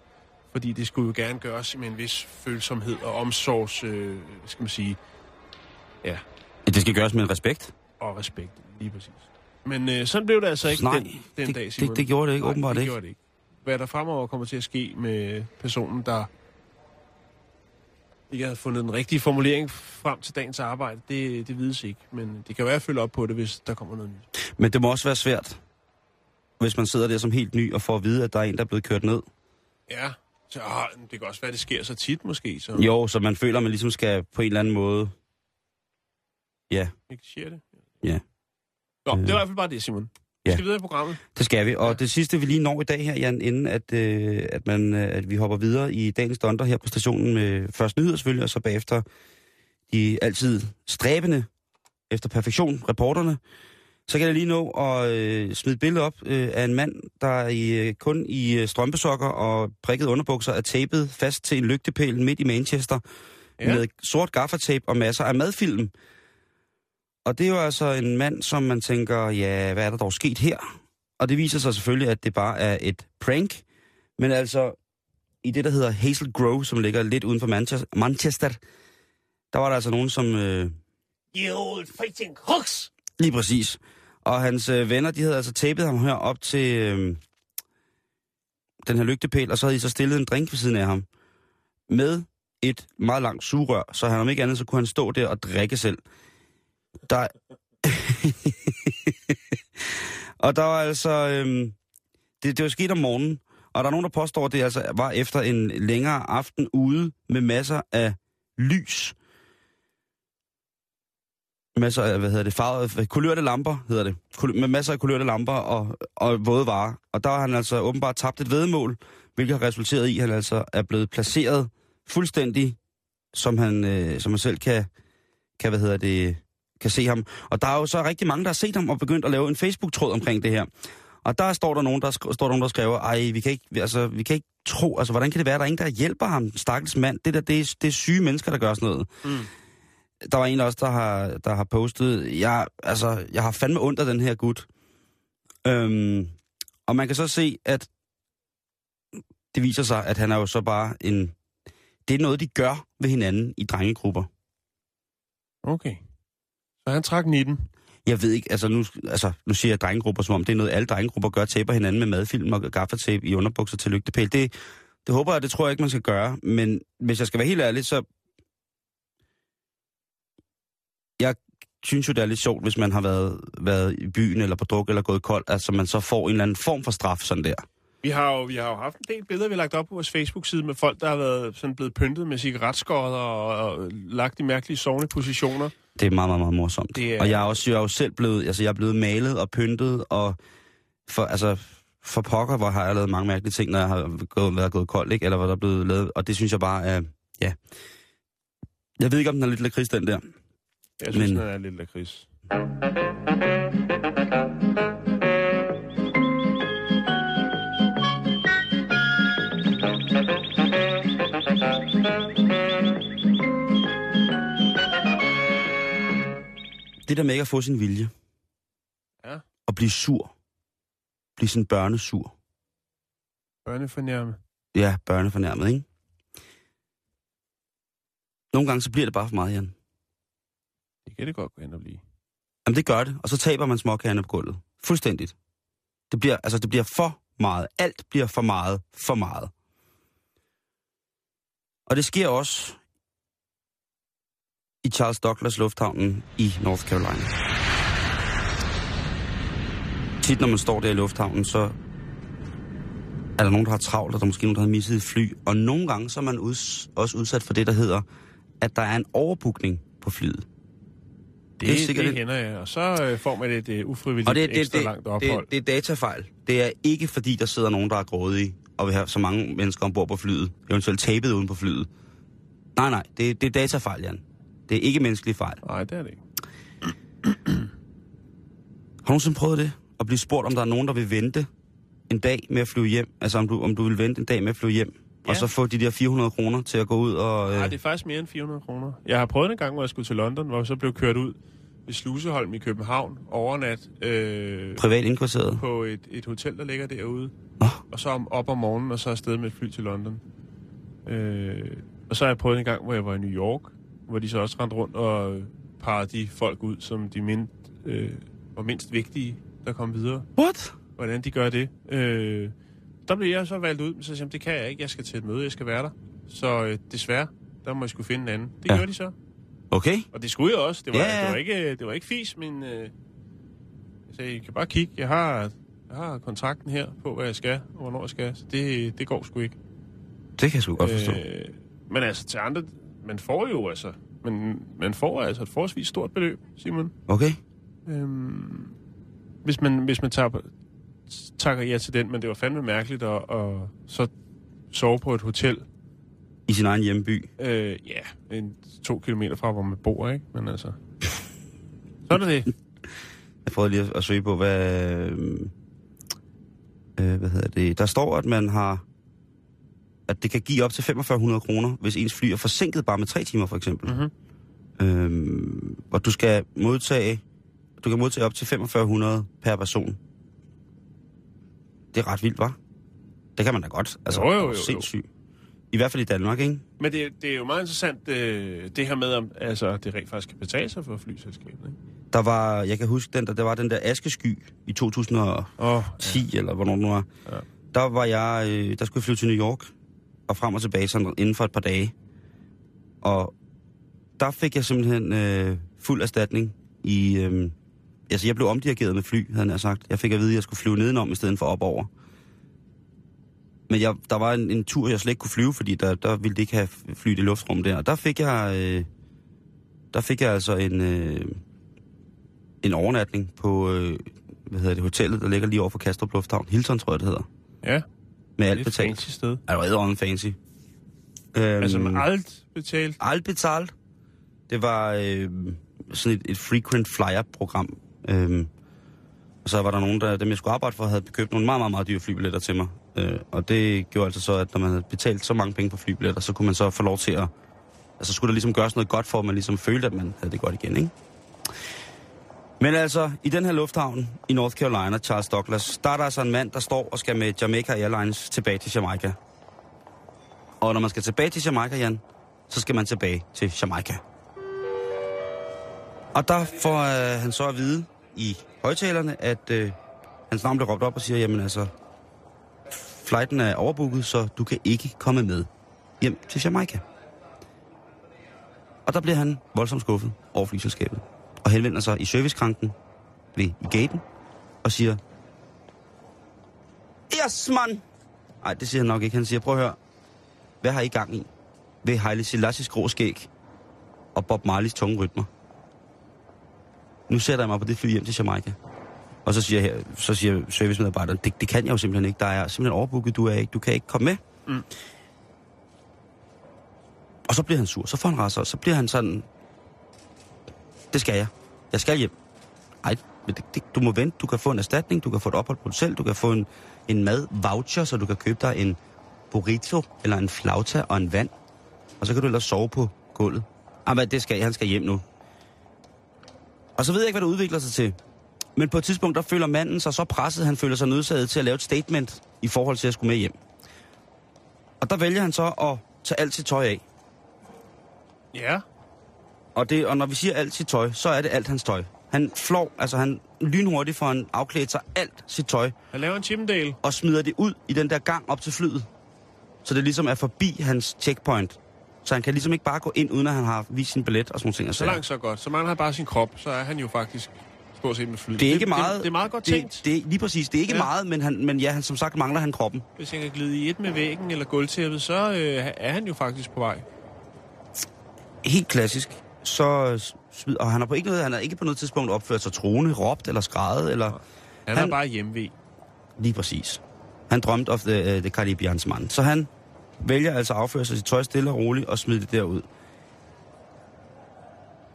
fordi det skulle jo gerne gøres med en vis følsomhed og omsorgs, øh, skal man sige, ja, Det skal gøres med respekt. og respekt, lige præcis. Men øh, sådan blev det altså ikke Nej, den, den det, dag, Simon. det, det gjorde det ikke, Nej, åbenbart det ikke. gjorde det ikke. Hvad der fremover kommer til at ske med personen, der ikke havde fundet den rigtige formulering frem til dagens arbejde, det, det vides ikke. Men det kan være at følge op på det, hvis der kommer noget nyt. Men det må også være svært, hvis man sidder der som helt ny og får at vide, at der er en, der er blevet kørt ned. Ja, så, ah, det kan også være, at det sker så tit måske. Så Jo, så man føler, at man ligesom skal på en eller anden måde... Ja, Ikke siger det? Ja. Nå, det Øh. er i hvert fald bare det, Simon. Vi Ja. skal videre i programmet. det skal vi. Og Ja. det sidste, vi lige når i dag her, Jan, inden at, øh, at, man, øh, at vi hopper videre i dagens donder her på stationen med først nyheder selvfølgelig, og så bagefter de altid stræbende efter perfektion, reporterne, så kan jeg lige nå at øh, smide et billede op øh, af en mand, der i, øh, kun i øh, strømpesokker og prikket underbukser er tapet fast til en lygtepæl midt i Manchester ja. med sort gaffatape og masser af madfilm. Og det er jo altså en mand, som man tænker, ja, hvad er der dog sket her? Og det viser sig selvfølgelig, at det bare er et prank. Men altså, i det, der hedder Hazel Grove, som ligger lidt uden for Manchester, der var der altså nogen, som... Øh, You old fighting hooks! Lige præcis. Og hans øh, venner, de havde altså tapet ham her op til øh, den her lygtepæl, og så havde de så stillet en drink ved siden af ham. Med et meget langt sugerør, så han om ikke andet, så kunne han stå der og drikke selv. Der... og der var altså... Øhm, det, det var sket om morgenen, og der er nogen, der påstår, at det altså var efter en længere aften ude med masser af lys. masser af, hvad hedder det, farvede, kulørte lamper, hedder det. Med masser af kulørte lamper og, og våde varer. Og der har han altså åbenbart tabt et vedmål, hvilket har resulteret i, at han altså er blevet placeret fuldstændig, som han, øh, som han selv kan, kan, hvad hedder det, kan se ham. Og der er jo så rigtig mange, der har set ham og begyndt at lave en Facebook-tråd omkring det her. Og der står der nogen, der, sk- står der, nogen, der skriver, ej, vi kan, ikke, altså, vi kan ikke tro, altså, hvordan kan det være, der er ingen, der hjælper ham, stakkels mand. Det der, det er, det er syge mennesker, der gør sådan noget. Mm. Der var en også, der har, der har postet, jeg, altså, jeg har fandme ondt af den her gut. Øhm, og man kan så se, at det viser sig, at han er jo så bare en... Det er noget, de gør ved hinanden i drengegrupper. Okay. Så han trak 19. Jeg ved ikke, altså nu, altså nu siger jeg drengegrupper, som om det er noget, alle drengegrupper gør, taber hinanden med madfilm og gaffatape i underbukser til lygtepæl. Det, det håber jeg, det tror jeg ikke, man skal gøre. Men hvis jeg skal være helt ærlig, så... Jeg synes jo, det er lidt sjovt, hvis man har været, været i byen eller på druk eller gået kold, altså man så får en eller anden form for straf sådan der. Vi har, jo, vi har jo haft en del billeder, vi har lagt op på vores Facebook-side med folk, der har været sådan blevet pyntet med cigaretskodder og, og lagt i mærkelige sovende positioner. Det er meget, meget, meget morsomt. Det er- Og jeg er også jeg er jo selv blevet, altså jeg er blevet malet og pyntet, og for, altså, for pokker, hvor har jeg lavet mange mærkelige ting, når jeg har gået, været gået kold, ikke? Eller hvor der er blevet lavet, og det synes jeg bare er, ja. Jeg ved ikke, om den er lidt lakrids, den der. Jeg synes, Men... den er lidt lakrids. Det der med ikke at få sin vilje. Ja. Og blive sur. Blive sådan børnesur. Børnefornærme. Ja, børnefornærmet, ikke? Nogle gange så bliver det bare for meget, Jan. Det kan det godt gå hen og blive. Jamen det gør det, og så taber man småkagerne på gulvet. Fuldstændigt. Det bliver, altså, det bliver for meget. Alt bliver for meget, for meget. Og det sker også i Charles Douglas Lufthavnen i North Carolina. Tit når man står der i lufthavnen, så er der nogen, der har travlt, og der er måske nogen, der har misset et fly. Og nogle gange så er man uds- også udsat for det, der hedder, at der er en overbookning på flyet. Det, Det er sikkert det et- hænder jeg. Og så øh, får man et øh, ufrivilligt Og det, det, ekstra det, langt ophold. det, det er datafejl. Det er ikke fordi, der sidder nogen, der er grådige og vil have så mange mennesker ombord på flyet. Eventuelt tabet uden på flyet. Nej, nej, det, det er datafejl, Jan. Det er ikke menneskelig fejl. Nej, det er det ikke. Har du nogensinde prøvet det? At blive spurgt, om der er nogen, der vil vente en dag med at flyve hjem? Altså, om du, om du vil vente en dag med at flyve hjem? Ja. Og så få de der 400 kroner til at gå ud og... Nej, Øh, det er faktisk mere end 400 kroner. Jeg har prøvet en gang, hvor jeg skulle til London, hvor jeg så blev kørt ud ved Sluseholm i København overnat øh, privat indkvarteret. på et, et hotel, der ligger derude. Nå, Og så om, op om morgenen, og så afsted med et fly til London. Øh, og så har jeg prøvet en gang, hvor jeg var i New York, hvor de så også rendte rundt og parrede de folk ud, som de mind, øh, var mindst vigtige, der kom videre. what? Hvordan de gør det. Øh, der blev jeg så valgt ud, så sagde jeg, det kan jeg ikke, jeg skal til et møde, jeg skal være der. Så øh, desværre, der må jeg skulle finde en anden. Det Ja. ja. gjorde de så. Okay. Og det skulle jeg også. Det var, Ja, ja. det var, ikke, det var ikke fis, men øh, jeg sagde, I kan bare kigge. Jeg har, jeg har kontrakten her på, hvad jeg skal, og hvornår jeg skal. Så det, det går sgu ikke. Det kan jeg sgu godt forstå. Øh, men altså til andre, man får jo altså, men man får altså et forholdsvis stort beløb, Simon. Okay. Øhm, hvis man, hvis man tager, takker ja til den, men det var fandme mærkeligt at, at så sove på et hotel, I sin egen hjemby. øh, ja, en, to kilometer fra, hvor man bor, ikke? Men altså, så er det det. Jeg prøvede lige at, at søge på, hvad... Øh, øh, hvad hedder det? Der står, at man har... At det kan give op til 4500 kroner, hvis ens fly er forsinket bare med tre timer, for eksempel. Mhm. Øhm, og du skal modtage... Du kan modtage op til 4500 per person. Det er ret vildt, var? Det kan man da godt. Altså, Jo, jo, jo, jo. Sindssygt. I hvert fald i Danmark, ikke? Men det, det er jo meget interessant, øh, det her med, om altså, det rent faktisk kan betale sig for flyselskabet, ikke? Der var, jeg kan huske, den der, der var den der askesky i 2010, Åh, ja. eller hvornår det nu var. Ja. Der var jeg, øh, der skulle jeg flyve til New York, og frem og tilbage sådan inden for et par dage. Og der fik jeg simpelthen øh, fuld erstatning i... Øh, altså, jeg blev omdirigeret med fly, havde jeg sagt. Jeg fik at vide, at jeg skulle flyve nedenom i stedet for op over. Men jeg, der var en, en tur, jeg slet ikke kunne flyve, fordi der, der ville det ikke have flyet i luftrum der. Og der fik jeg... Øh, der fik jeg altså en... Øh, en overnatning på, øh, hvad hedder det, hotellet, der ligger lige over for Kastrup Lufthavn. Hilton, tror jeg, det hedder. Ja, med alt et betalt. fancy sted. Er det var fancy. Øhm, Altså med alt betalt. alt betalt. Det var øh, sådan et, et frequent flyer-program. Øhm, og så var der nogen, der, dem jeg skulle arbejde for, havde købt nogle meget, meget, meget dyre flybilletter til mig. Øh, og det gjorde altså så, at når man havde betalt så mange penge på flybilletter, så kunne man så få lov til at... Altså skulle der ligesom gøres noget godt for, at man ligesom følte, at man havde det godt igen, ikke? Men altså, i den her lufthavn i North Carolina, Charles Douglas, der er der altså en mand, der står og skal med Jamaica Airlines tilbage til Jamaica. Og når man skal tilbage til Jamaica, Jan, så skal man tilbage til Jamaica. Og der får øh, han så at vide i højtalerne, at øh, hans navn bliver råbt op og siger, jamen altså, flighten er overbooket, så du kan ikke komme med hjem til Jamaica. Og der bliver han voldsomt skuffet over flyselskabet, og henvender sig i servicekranken ved i gaten og siger, Yes, man! Nej, det siger han nok ikke. Han siger, prøv at høre, hvad har I gang i? Ved Haile Selassies grå skæg og Bob Marleys tunge rytmer. Nu sætter jeg mig på det fly hjem til Jamaica. Og så siger, jeg, så siger servicemedarbejderen, det, det kan jeg jo simpelthen ikke. Der er simpelthen overbooket, du, er ikke, du kan ikke komme med. Mm. Og så bliver han sur, så får han rasser, så bliver han sådan, det skal jeg. Jeg skal hjem. Ej, det, det, du må vente, du kan få en erstatning, du kan få et ophold på selv, du kan få en, en mad voucher, så du kan købe dig en burrito eller en flauta og en vand. Og så kan du ellers sove på gulvet. Ah, men det skal jeg, han skal hjem nu. Og så ved jeg ikke, hvad det udvikler sig til. Men på et tidspunkt, der føler manden sig så presset, han føler sig nødsaget til at lave et statement i forhold til at skulle med hjem. Og der vælger han så at tage alt sit tøj af. Ja. Og, det, og når vi siger alt sit tøj, så er det alt hans tøj. Han flår, altså han lynhurtigt får han afklædt sig alt sit tøj, Han laver en Chippendale. og smider det ud i den der gang op til flyet. Så det ligesom er forbi hans checkpoint. Så han kan ligesom ikke bare gå ind, uden at han har vist sin billet og sådan nogle ting. Så langt, så godt. Så mangler han bare sin krop, så er han jo faktisk stort set med fly. Det er ikke meget... Det, det er meget godt tænkt. Det, det, lige præcis. Det er ikke ja. meget, men, han, men ja, han, som sagt mangler han kroppen. Hvis han kan glide i et med væggen eller gulvtæppet, så øh, er han jo faktisk på vej. Helt klassisk. Så smid, og han har på ikke noget, han har ikke på noget tidspunkt opført sig troende, råbt eller skrejet, eller Han, er bare hjemme lige præcis. Han drømte of the, uh, the Caribbeans mand. Så han vælger altså at afføre sig sit tøj stille og roligt og smide det derud.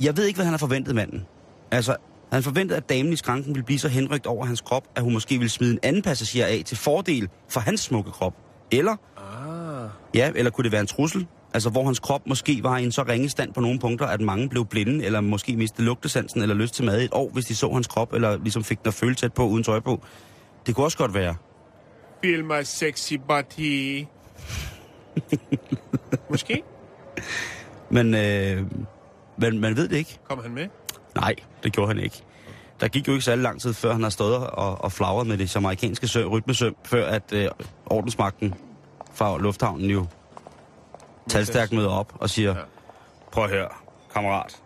Jeg ved ikke, hvad han har forventet manden. Altså, han forventede, at damen i skranken ville blive så henrygt over hans krop, at hun måske ville smide en anden passager af til fordel for hans smukke krop. Eller, Ah. ja, eller kunne det være en trussel? Altså, hvor hans krop måske var i en så ringe stand på nogle punkter, at mange blev blinde, eller måske mistede lugtesansen, eller lyst til mad i et år, hvis de så hans krop, eller ligesom fik den at føle tæt på, uden tøj på. Det kunne også godt være. Feel my sexy body. Måske Men, øh, men man ved det ikke. kom han med. Nej, det gjorde han ikke. Der gik jo ikke særlig lang tid, før han har stået og, og flagret med det amerikanske sø, rytmesøm, før at øh, ordensmagten fra lufthavnen jo talstærkt møder op og siger, Ja. prøv at høre, kammerat.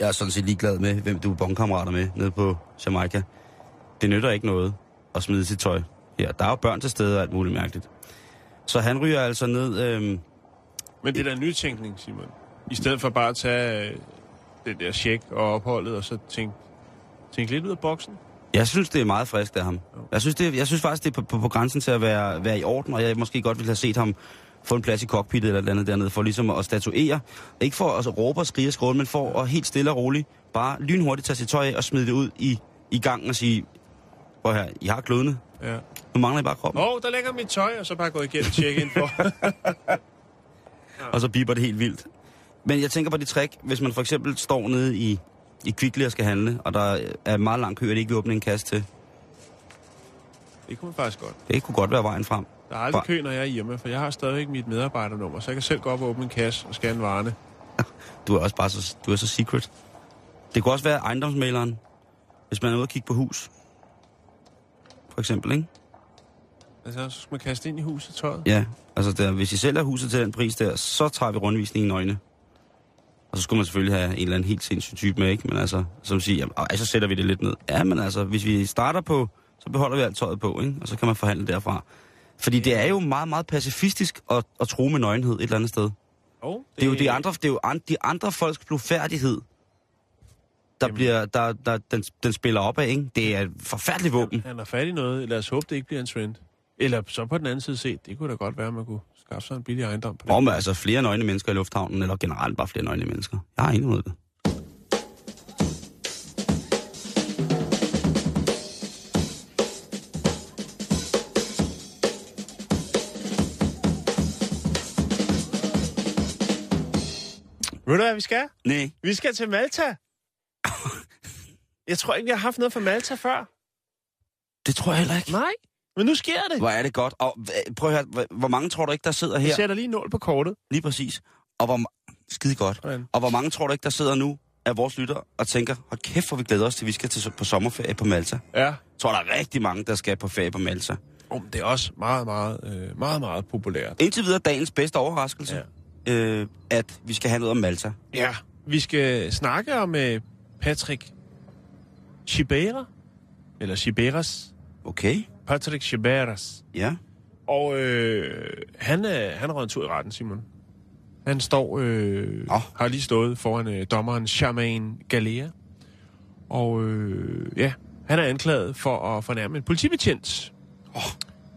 Jeg er sådan set ligeglad med, hvem du er bongkammerater med nede på Jamaica. Det nytter ikke noget at smide sit tøj. Ja, der er jo børn til stede og alt muligt mærkeligt. Så han ryger altså ned... Øh, Men det er da nytænkning, Simon. I stedet for bare at tage øh, det der check og opholdet, og så tænke, tænke lidt ud af boksen. Jeg synes, det er meget frisk af ham. Jeg synes, det, jeg synes faktisk, det er på, på, på grænsen til at være, være i orden, og jeg måske godt ville have set ham få en plads i cockpittet eller et andet dernede, for ligesom at statuere. Ikke for at råbe og skrige og skråle, men for at helt stille og roligt bare lynhurtigt tage sit tøj af og smide det ud i, i gangen og sige, prøv her, I har klødende. Ja. Nu mangler I bare kroppen. Åh, oh, der ligger mit tøj, og så bare gå igennem check ind for. Og så biber det helt vildt. Men jeg tænker på det trick, hvis man for eksempel står nede i, i Kvickly og skal handle, og der er meget lang kø, og det ikke vil åbne en kasse til. det kunne man faktisk godt. Det kunne godt være vejen frem. Der er aldrig kø, når jeg er hjemme, for jeg har stadigvæk mit medarbejdernummer, så jeg kan selv gå op og åbne en kasse og scanne varerne. Du er også bare så, du er så secret. Det kunne også være ejendomsmaleren, hvis man er ude og kigge på hus. For eksempel, ikke? Altså, så skal man kaste ind i huset tøjet. Ja, altså der, hvis I sælger huset til den pris der, så tager vi rundvisningen i øjne. Og så skulle man selvfølgelig have en eller anden helt sindssyg type med, ikke? Men altså, som siger, jamen, ej, så sætter vi det lidt ned. Ja, men altså, hvis vi starter på, så beholder vi alt tøjet på, ikke? Og så kan man forhandle derfra. Fordi det er jo meget, meget pacifistisk at, at tro med nøgenhed et eller andet sted. Oh, Det er jo de andre, det er jo an, de andre folks blufærdighed, der Jamen. bliver, der, der, den, den spiller op af, ikke? Det er et forfærdeligt våben. Han har fat i noget. Lad os håbe, det ikke bliver en trend. Eller så på den anden side set, det kunne da godt være, at man kunne skaffe sig en billig ejendom på det. Om altså flere nøgne mennesker i lufthavnen, eller generelt bare flere nøgne mennesker. Jeg har ingen det. Ved du hvad vi skal? Nej, Vi skal til Malta. jeg tror ikke, jeg har haft noget fra Malta før. det tror jeg heller ikke. Nej, men nu sker det. Hvor er det godt. Og prøv at høre, hvor- mange tror du ikke, der sidder Jeg her? sætter lige nål på kortet. Lige præcis. Og hvor, skide godt. Sådan. Og hvor mange tror du ikke, der sidder nu af vores lytter og tænker, hold kæft, hvor vi glæder os til, at vi skal til, på sommerferie på Malta. Ja. Jeg tror, der er rigtig mange, der skal på ferie på Malta. Oh, det er også meget, meget, øh, meget, meget populært. Indtil videre dagens bedste overraskelse, ja. Øh, at vi skal have noget om Malta. Ja, vi skal snakke om øh, Patrick Chibera. Eller Chiberas. Okay, Patrick Chiberas. ja. Og øh, han, er, han er røget en tur i retten, Simon. Han står, øh, Nå. har lige stået foran øh, dommeren Charmaine Galea. Og øh, ja, han er anklaget for at fornærme en politibetjent. Åh.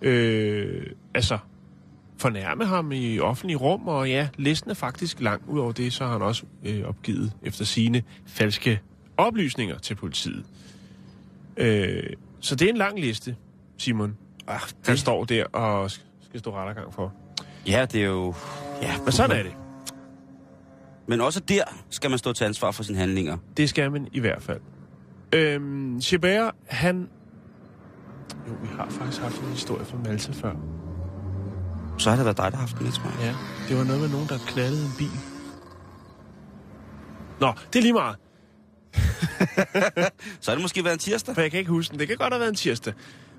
Øh, altså, fornærme ham i offentlige rum, og ja, listen er faktisk lang. Udover det, så har han også øh, opgivet efter sine falske oplysninger til politiet. Øh, så det er en lang liste, Simon. Han det, står der og sk- skal stå rettergang for. ja, det er jo... Ja, Men sådan er det. Men også der skal man stå til ansvar for sine handlinger. Det skal man i hvert fald. Øhm, Chabert, han... Jo, vi har faktisk haft en historie fra Malta før. Så har det været dig, der har haft den tror jeg. Ja, det var noget med nogen, der knaldede en bil. Nå, det er lige meget, Så har det måske været en tirsdag. for jeg kan ikke huske den. Det kan godt have været en tirsdag.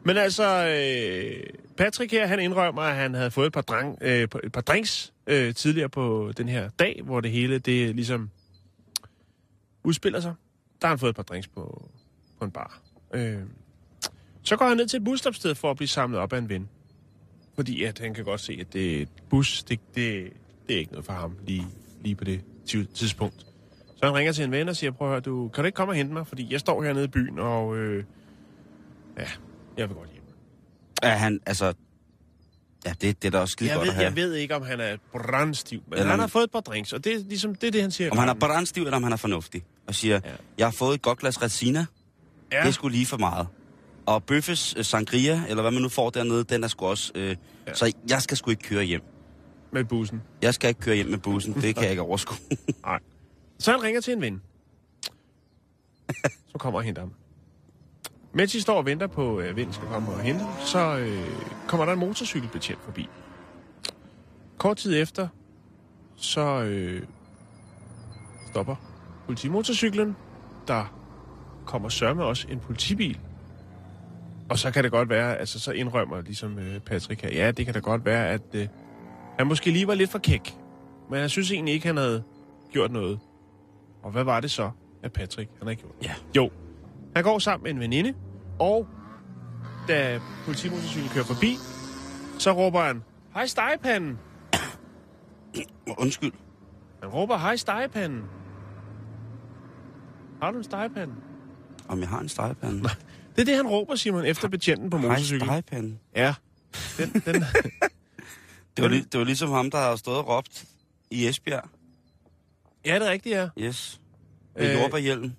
Men altså, øh, Patrick her, han indrømmer, at han havde fået et par, drang, øh, et par drinks øh, tidligere på den her dag, hvor det hele, det ligesom udspiller sig. Der har han fået et par drinks på, på en bar. Øh, så går han ned til et busstopsted for at blive samlet op af en ven. Fordi at han kan godt se, at det et bus, det, det, det er ikke noget for ham lige, lige på det ti- tidspunkt. Så han ringer til en ven og siger, prøv at høre, du, kan du ikke komme og hente mig? Fordi jeg står hernede i byen, og øh, ja, jeg vil godt hjem. Er han, altså... Ja, det, det er da også skide Jeg godt ved, at have. jeg ved ikke, om han er brandstiv, men Eller han har fået et par drinks, og det er ligesom det, er det han siger. Om han er brandstiv, eller om han er fornuftig. Og siger, Ja. ja. jeg har fået et godt glas Resina. Ja. ja, Det sgu lige for meget. Og Bøffes øh, Sangria, eller hvad man nu får dernede, den er sgu også... Øh, Ja. Så jeg skal sgu ikke køre hjem. med bussen. Jeg skal ikke køre hjem med bussen. Det kan jeg ikke overskue. Nej. Så han ringer til en ven. Så kommer og henter ham. Mens I står og venter på, at ven skal komme og hente ham, så øh, kommer der en motorcykelbetjent forbi. Kort tid efter, så øh, stopper politimotorcyklen. Der kommer sørme også en politibil. Og så kan det godt være, altså så indrømmer ligesom øh, Patrick her, ja, det kan da godt være, at øh, han måske lige var lidt for kæk. Men jeg synes egentlig ikke, han havde gjort noget. Og hvad var det så, at Patrick han havde gjort? Ja. Jo, han går sammen med en veninde, og da politimotorcyklen kører forbi, så råber han, hej stegepanden. Undskyld. Han råber, hej stegepanden. Har du en stegepande? Om jeg har en stegepande. Det er det, han råber, Simon, efter betjenten på Hej, motorcyklen. stegepande. Ja. Den, den, Det var, det var ligesom ham, der har stået og råbt i Esbjerg. ja, det er rigtigt, ja. Yes. Med Øh, øh, jordbærhjelm.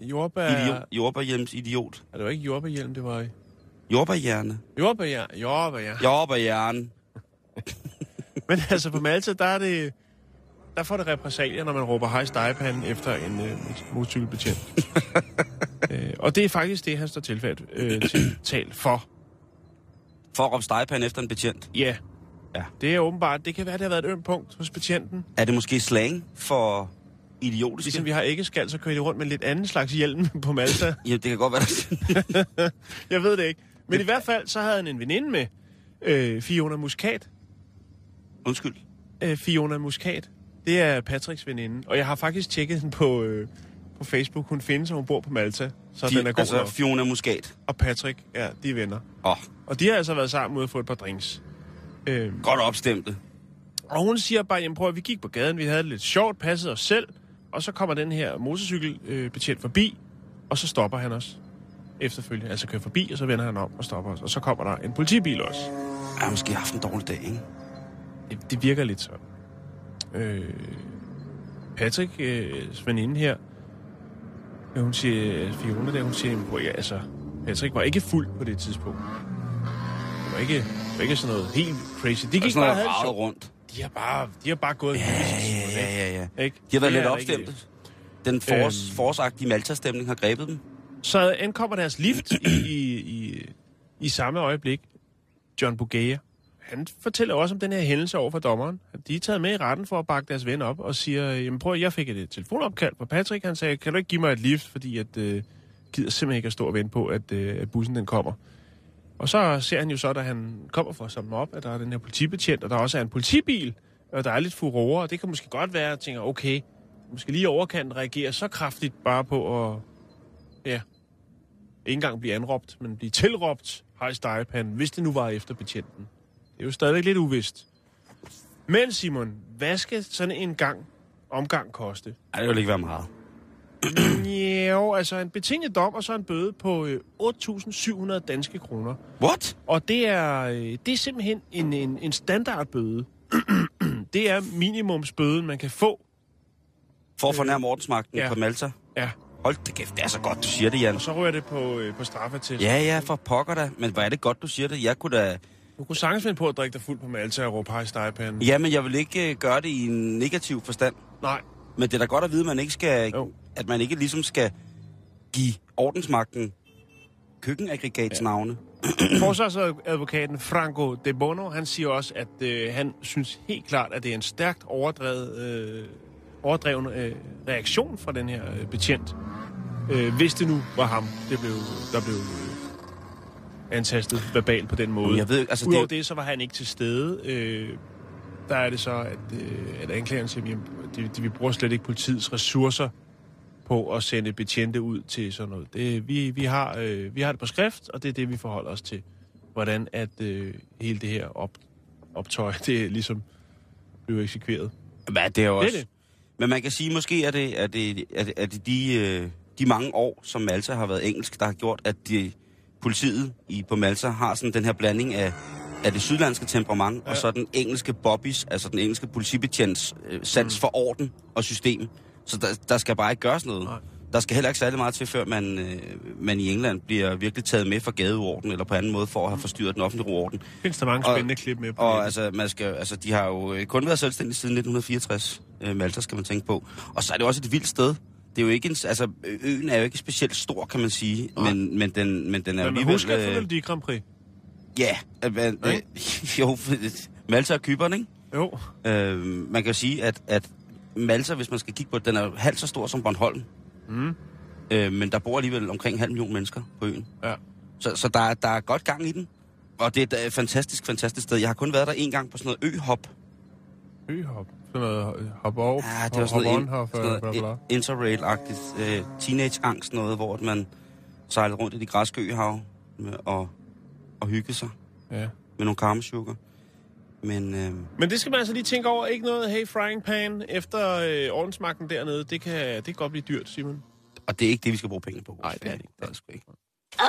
Jordbær... Idiot. Jordbærhjelms idiot. Ja, det var ikke jordbærhjelm, det var... Jordbærhjerne. Jordbær, ja. Jordbær, ja. Jordbærhjerne. Men altså på Malta, der er det... Der får det repressalier, når man råber hej stegepanden efter en øh, motorcykelbetjent. øh, og det er faktisk det, han står tilfældt øh, til tal for. For at råbe stegepande efter en betjent. Ja. Ja. Det er åbenbart, det kan være, det har været et ømt punkt hos betjenten. Er det måske slang for idiotiske? Ligesom vi har ikke skal, så kører de rundt med lidt anden slags hjelm på Malta. Ja, det kan godt være. Jeg ved det ikke. Men i hvert fald, så havde han en veninde med, øh, Fiona Muscat. Undskyld. øh, Fiona Muscat. Det er Patricks veninde. Og jeg har faktisk tjekket hende på, øh, på Facebook. Hun findes, og hun bor på Malta. Så De, den er god altså, nok. Fiona Muscat. Og Patrick, ja, de er venner. Åh, oh, Og de har altså været sammen ude og få et par drinks. Øh, godt opstemte. og hun siger bare, jamen prøv at vi gik på gaden, vi havde det lidt sjovt, passede os selv. Og så kommer den her motorcykelbetjent øh, betjent forbi, og så stopper han os efterfølgende. Altså kører forbi, og så vender han om og stopper os. Og så kommer der en politibil også. Jeg har måske haft en dårlig dag, ikke? Det, det virker lidt sådan. Øh, Patrick, øh, veninde her, øh, hun siger, Fiona der, hun siger, "Prøv, ja, altså, Patrick var ikke fuld på det tidspunkt. Det var ikke, det var ikke sådan noget helt crazy. De gik bare havde rundt. De har bare, de har bare gået Ja, ja, ja, ja, ja. Ikke? De har været Det lidt opstemte. Den fors, Øhm. forsagtige Malta-stemning har grebet dem. Så ankommer deres lift i, i, i, i samme øjeblik. John Bugea. Han fortæller også om den her hændelse over for dommeren. De er taget med i retten for at bakke deres ven op og siger, jamen prøv jeg fik et telefonopkald fra Patrick. Han sagde, kan du ikke give mig et lift, fordi at, øh, gider simpelthen ikke at stå og vente på, at, øh, at bussen den kommer. Og så ser han jo så, da han kommer for at samle op, at der er den her politibetjent, og der også er en politibil, og der er lidt furore, og det kan måske godt være, at jeg tænker, okay, måske lige overkant overkanten reagerer så kraftigt bare på at, ja, ikke engang blive anråbt, men blive tilråbt, hej Stejepan, hvis det nu var efter betjenten. Det er jo stadigvæk lidt uvist. Men Simon, hvad skal sådan en gang omgang koste? Ej, det vil ikke være meget. Jo, altså en betinget dom og så en bøde på øh, 8.700 danske kroner. What? Og det er, øh, det er simpelthen en, en, en standardbøde. det er minimumsbøden, man kan få. For at fornærme ordensmagten ja. ja. på Malta? Ja, Hold da kæft, det er så godt, du siger det, Jan. og så rører det på, øh, på straffetest. Ja, ja, for pokker da. Men hvor er det godt, du siger det. Jeg kunne da... Du kunne sagtens finde på at drikke dig fuld på Malta og råbe hej Stejepan. Ja, men jeg vil ikke øh, gøre det i en negativ forstand. Nej, Men det er da godt at vide, at man ikke skal... Jo. At man ikke ligesom skal give ordensmagten køkkenaggregatsnavne. Forsvarsadvokaten Franco De Bono, han siger også, at øh, han synes helt klart, at det er en stærkt overdrevet, øh, overdreven øh, reaktion fra den her øh, betjent. Øh, hvis det nu var ham, det blev, der blev antastet verbalt på den måde. Jeg ved, altså, Udover det- det, så var han ikke til stede. Øh, der er det så, at, øh, at anklageren siger, at de, de, vi bruger slet ikke politiets ressourcer på at sende betjente ud til sådan noget. Det, vi, vi, har, øh, vi har det på skrift, og det er det, vi forholder os til. Hvordan at øh, hele det her op, optøj, det er ligesom bliver eksekveret. Men det er jo Det er også... det. Men man kan sige, måske er det, er det, er det, er det de, øh, de mange år, som Malta har været engelsk, der har gjort, at de, politiet i, på Malta har sådan den her blanding af, af det sydlandske temperament, ja. og så den engelske bobbies, altså den engelske politibetjents øh, sans Mm. for orden og system. Så der, der skal bare ikke gøres noget. Nej. Der skal heller ikke særlig meget til, før man, øh, man i England bliver virkelig taget med for gadeorden, eller på anden måde for at have forstyrret den offentlige orden. Findes der mange Og- spændende klip med på Og nettet. altså, man skal, altså, de har jo øh, kun været selvstændige siden 1964, øh, Malta, skal man tænke på. Og så er det også et vildt sted. Det er jo ikke en, altså, øen er jo ikke specielt stor, kan man sige, men, men, den, men den er jo Men alligevel... husker øh, Fødel de Grand Prix. Ja, øh, men, øh, jo, Malta og Kyberen, ikke? Jo, Øh, man kan jo sige, at, at Malta, hvis man skal kigge på det, den er halvt så stor som Bornholm. Mm. Øh, men der bor alligevel omkring halv million mennesker på øen. ja. Så, så der, er- der er godt gang i den. Og det er et fantastisk, fantastisk sted. Jeg har kun været der en gang på sådan noget øhop. Øhop. Sådan noget øh, hop over. Ja, det var sådan noget, on, hop, sådan bla, noget interrail-agtigt. Øh, teenage-angst noget, hvor man sejlede rundt i de græske øhav med, og, og hyggede sig Ja. med nogle karmesugar. Men øh, Men det skal man altså lige tænke over. Ikke noget, hey, frying pan efter øh, ordensmagten dernede. Det kan, det kan godt blive dyrt, Simon. og det er ikke det, vi skal bruge penge på. Nej, det er det ikke. Det er det sgu ikke. Åh,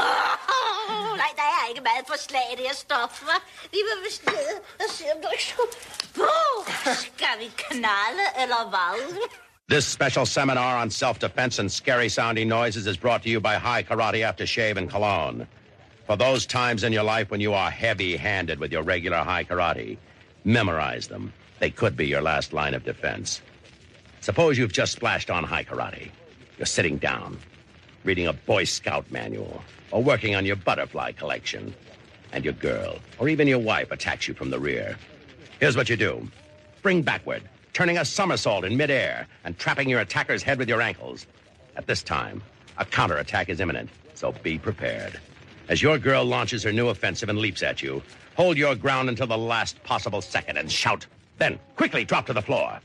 Vi ned og se, om ikke skulle... Skal vi eller? This special seminar on self-defense and scary sounding noises is brought to you by High Karate Aftershave and Cologne. For those times in your life when you are heavy-handed with your regular High Karate, memorize them. They could be your last line of defense. Suppose you've just splashed on High Karate. You're sitting down, reading a Boy Scout manual, or working on your butterfly collection, and your girl, or even your wife attacks you from the rear. Here's what you do. Spring backward, turning a somersault in midair and trapping your attacker's head with your ankles. At this time, a counterattack is imminent, so be prepared. As your girl launches her new offensive and leaps at you, hold your ground until the last possible second and shout. Then, quickly drop to the floor.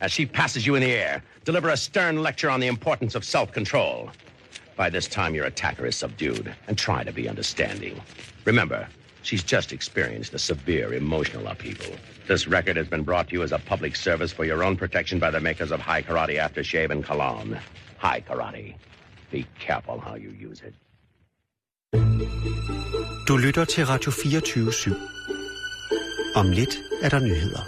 As she passes you in the air, deliver a stern lecture on the importance of self-control. By this time, your attacker is subdued, and try to be understanding. Remember, She's just experienced a severe emotional upheaval. This record has been brought to you as a public service for your own protection by the makers of High Karate Aftershave and Cologne. High Karate. Be careful how you use it. Du lytter til Radio 24 /7. Om lidt er der nyheder.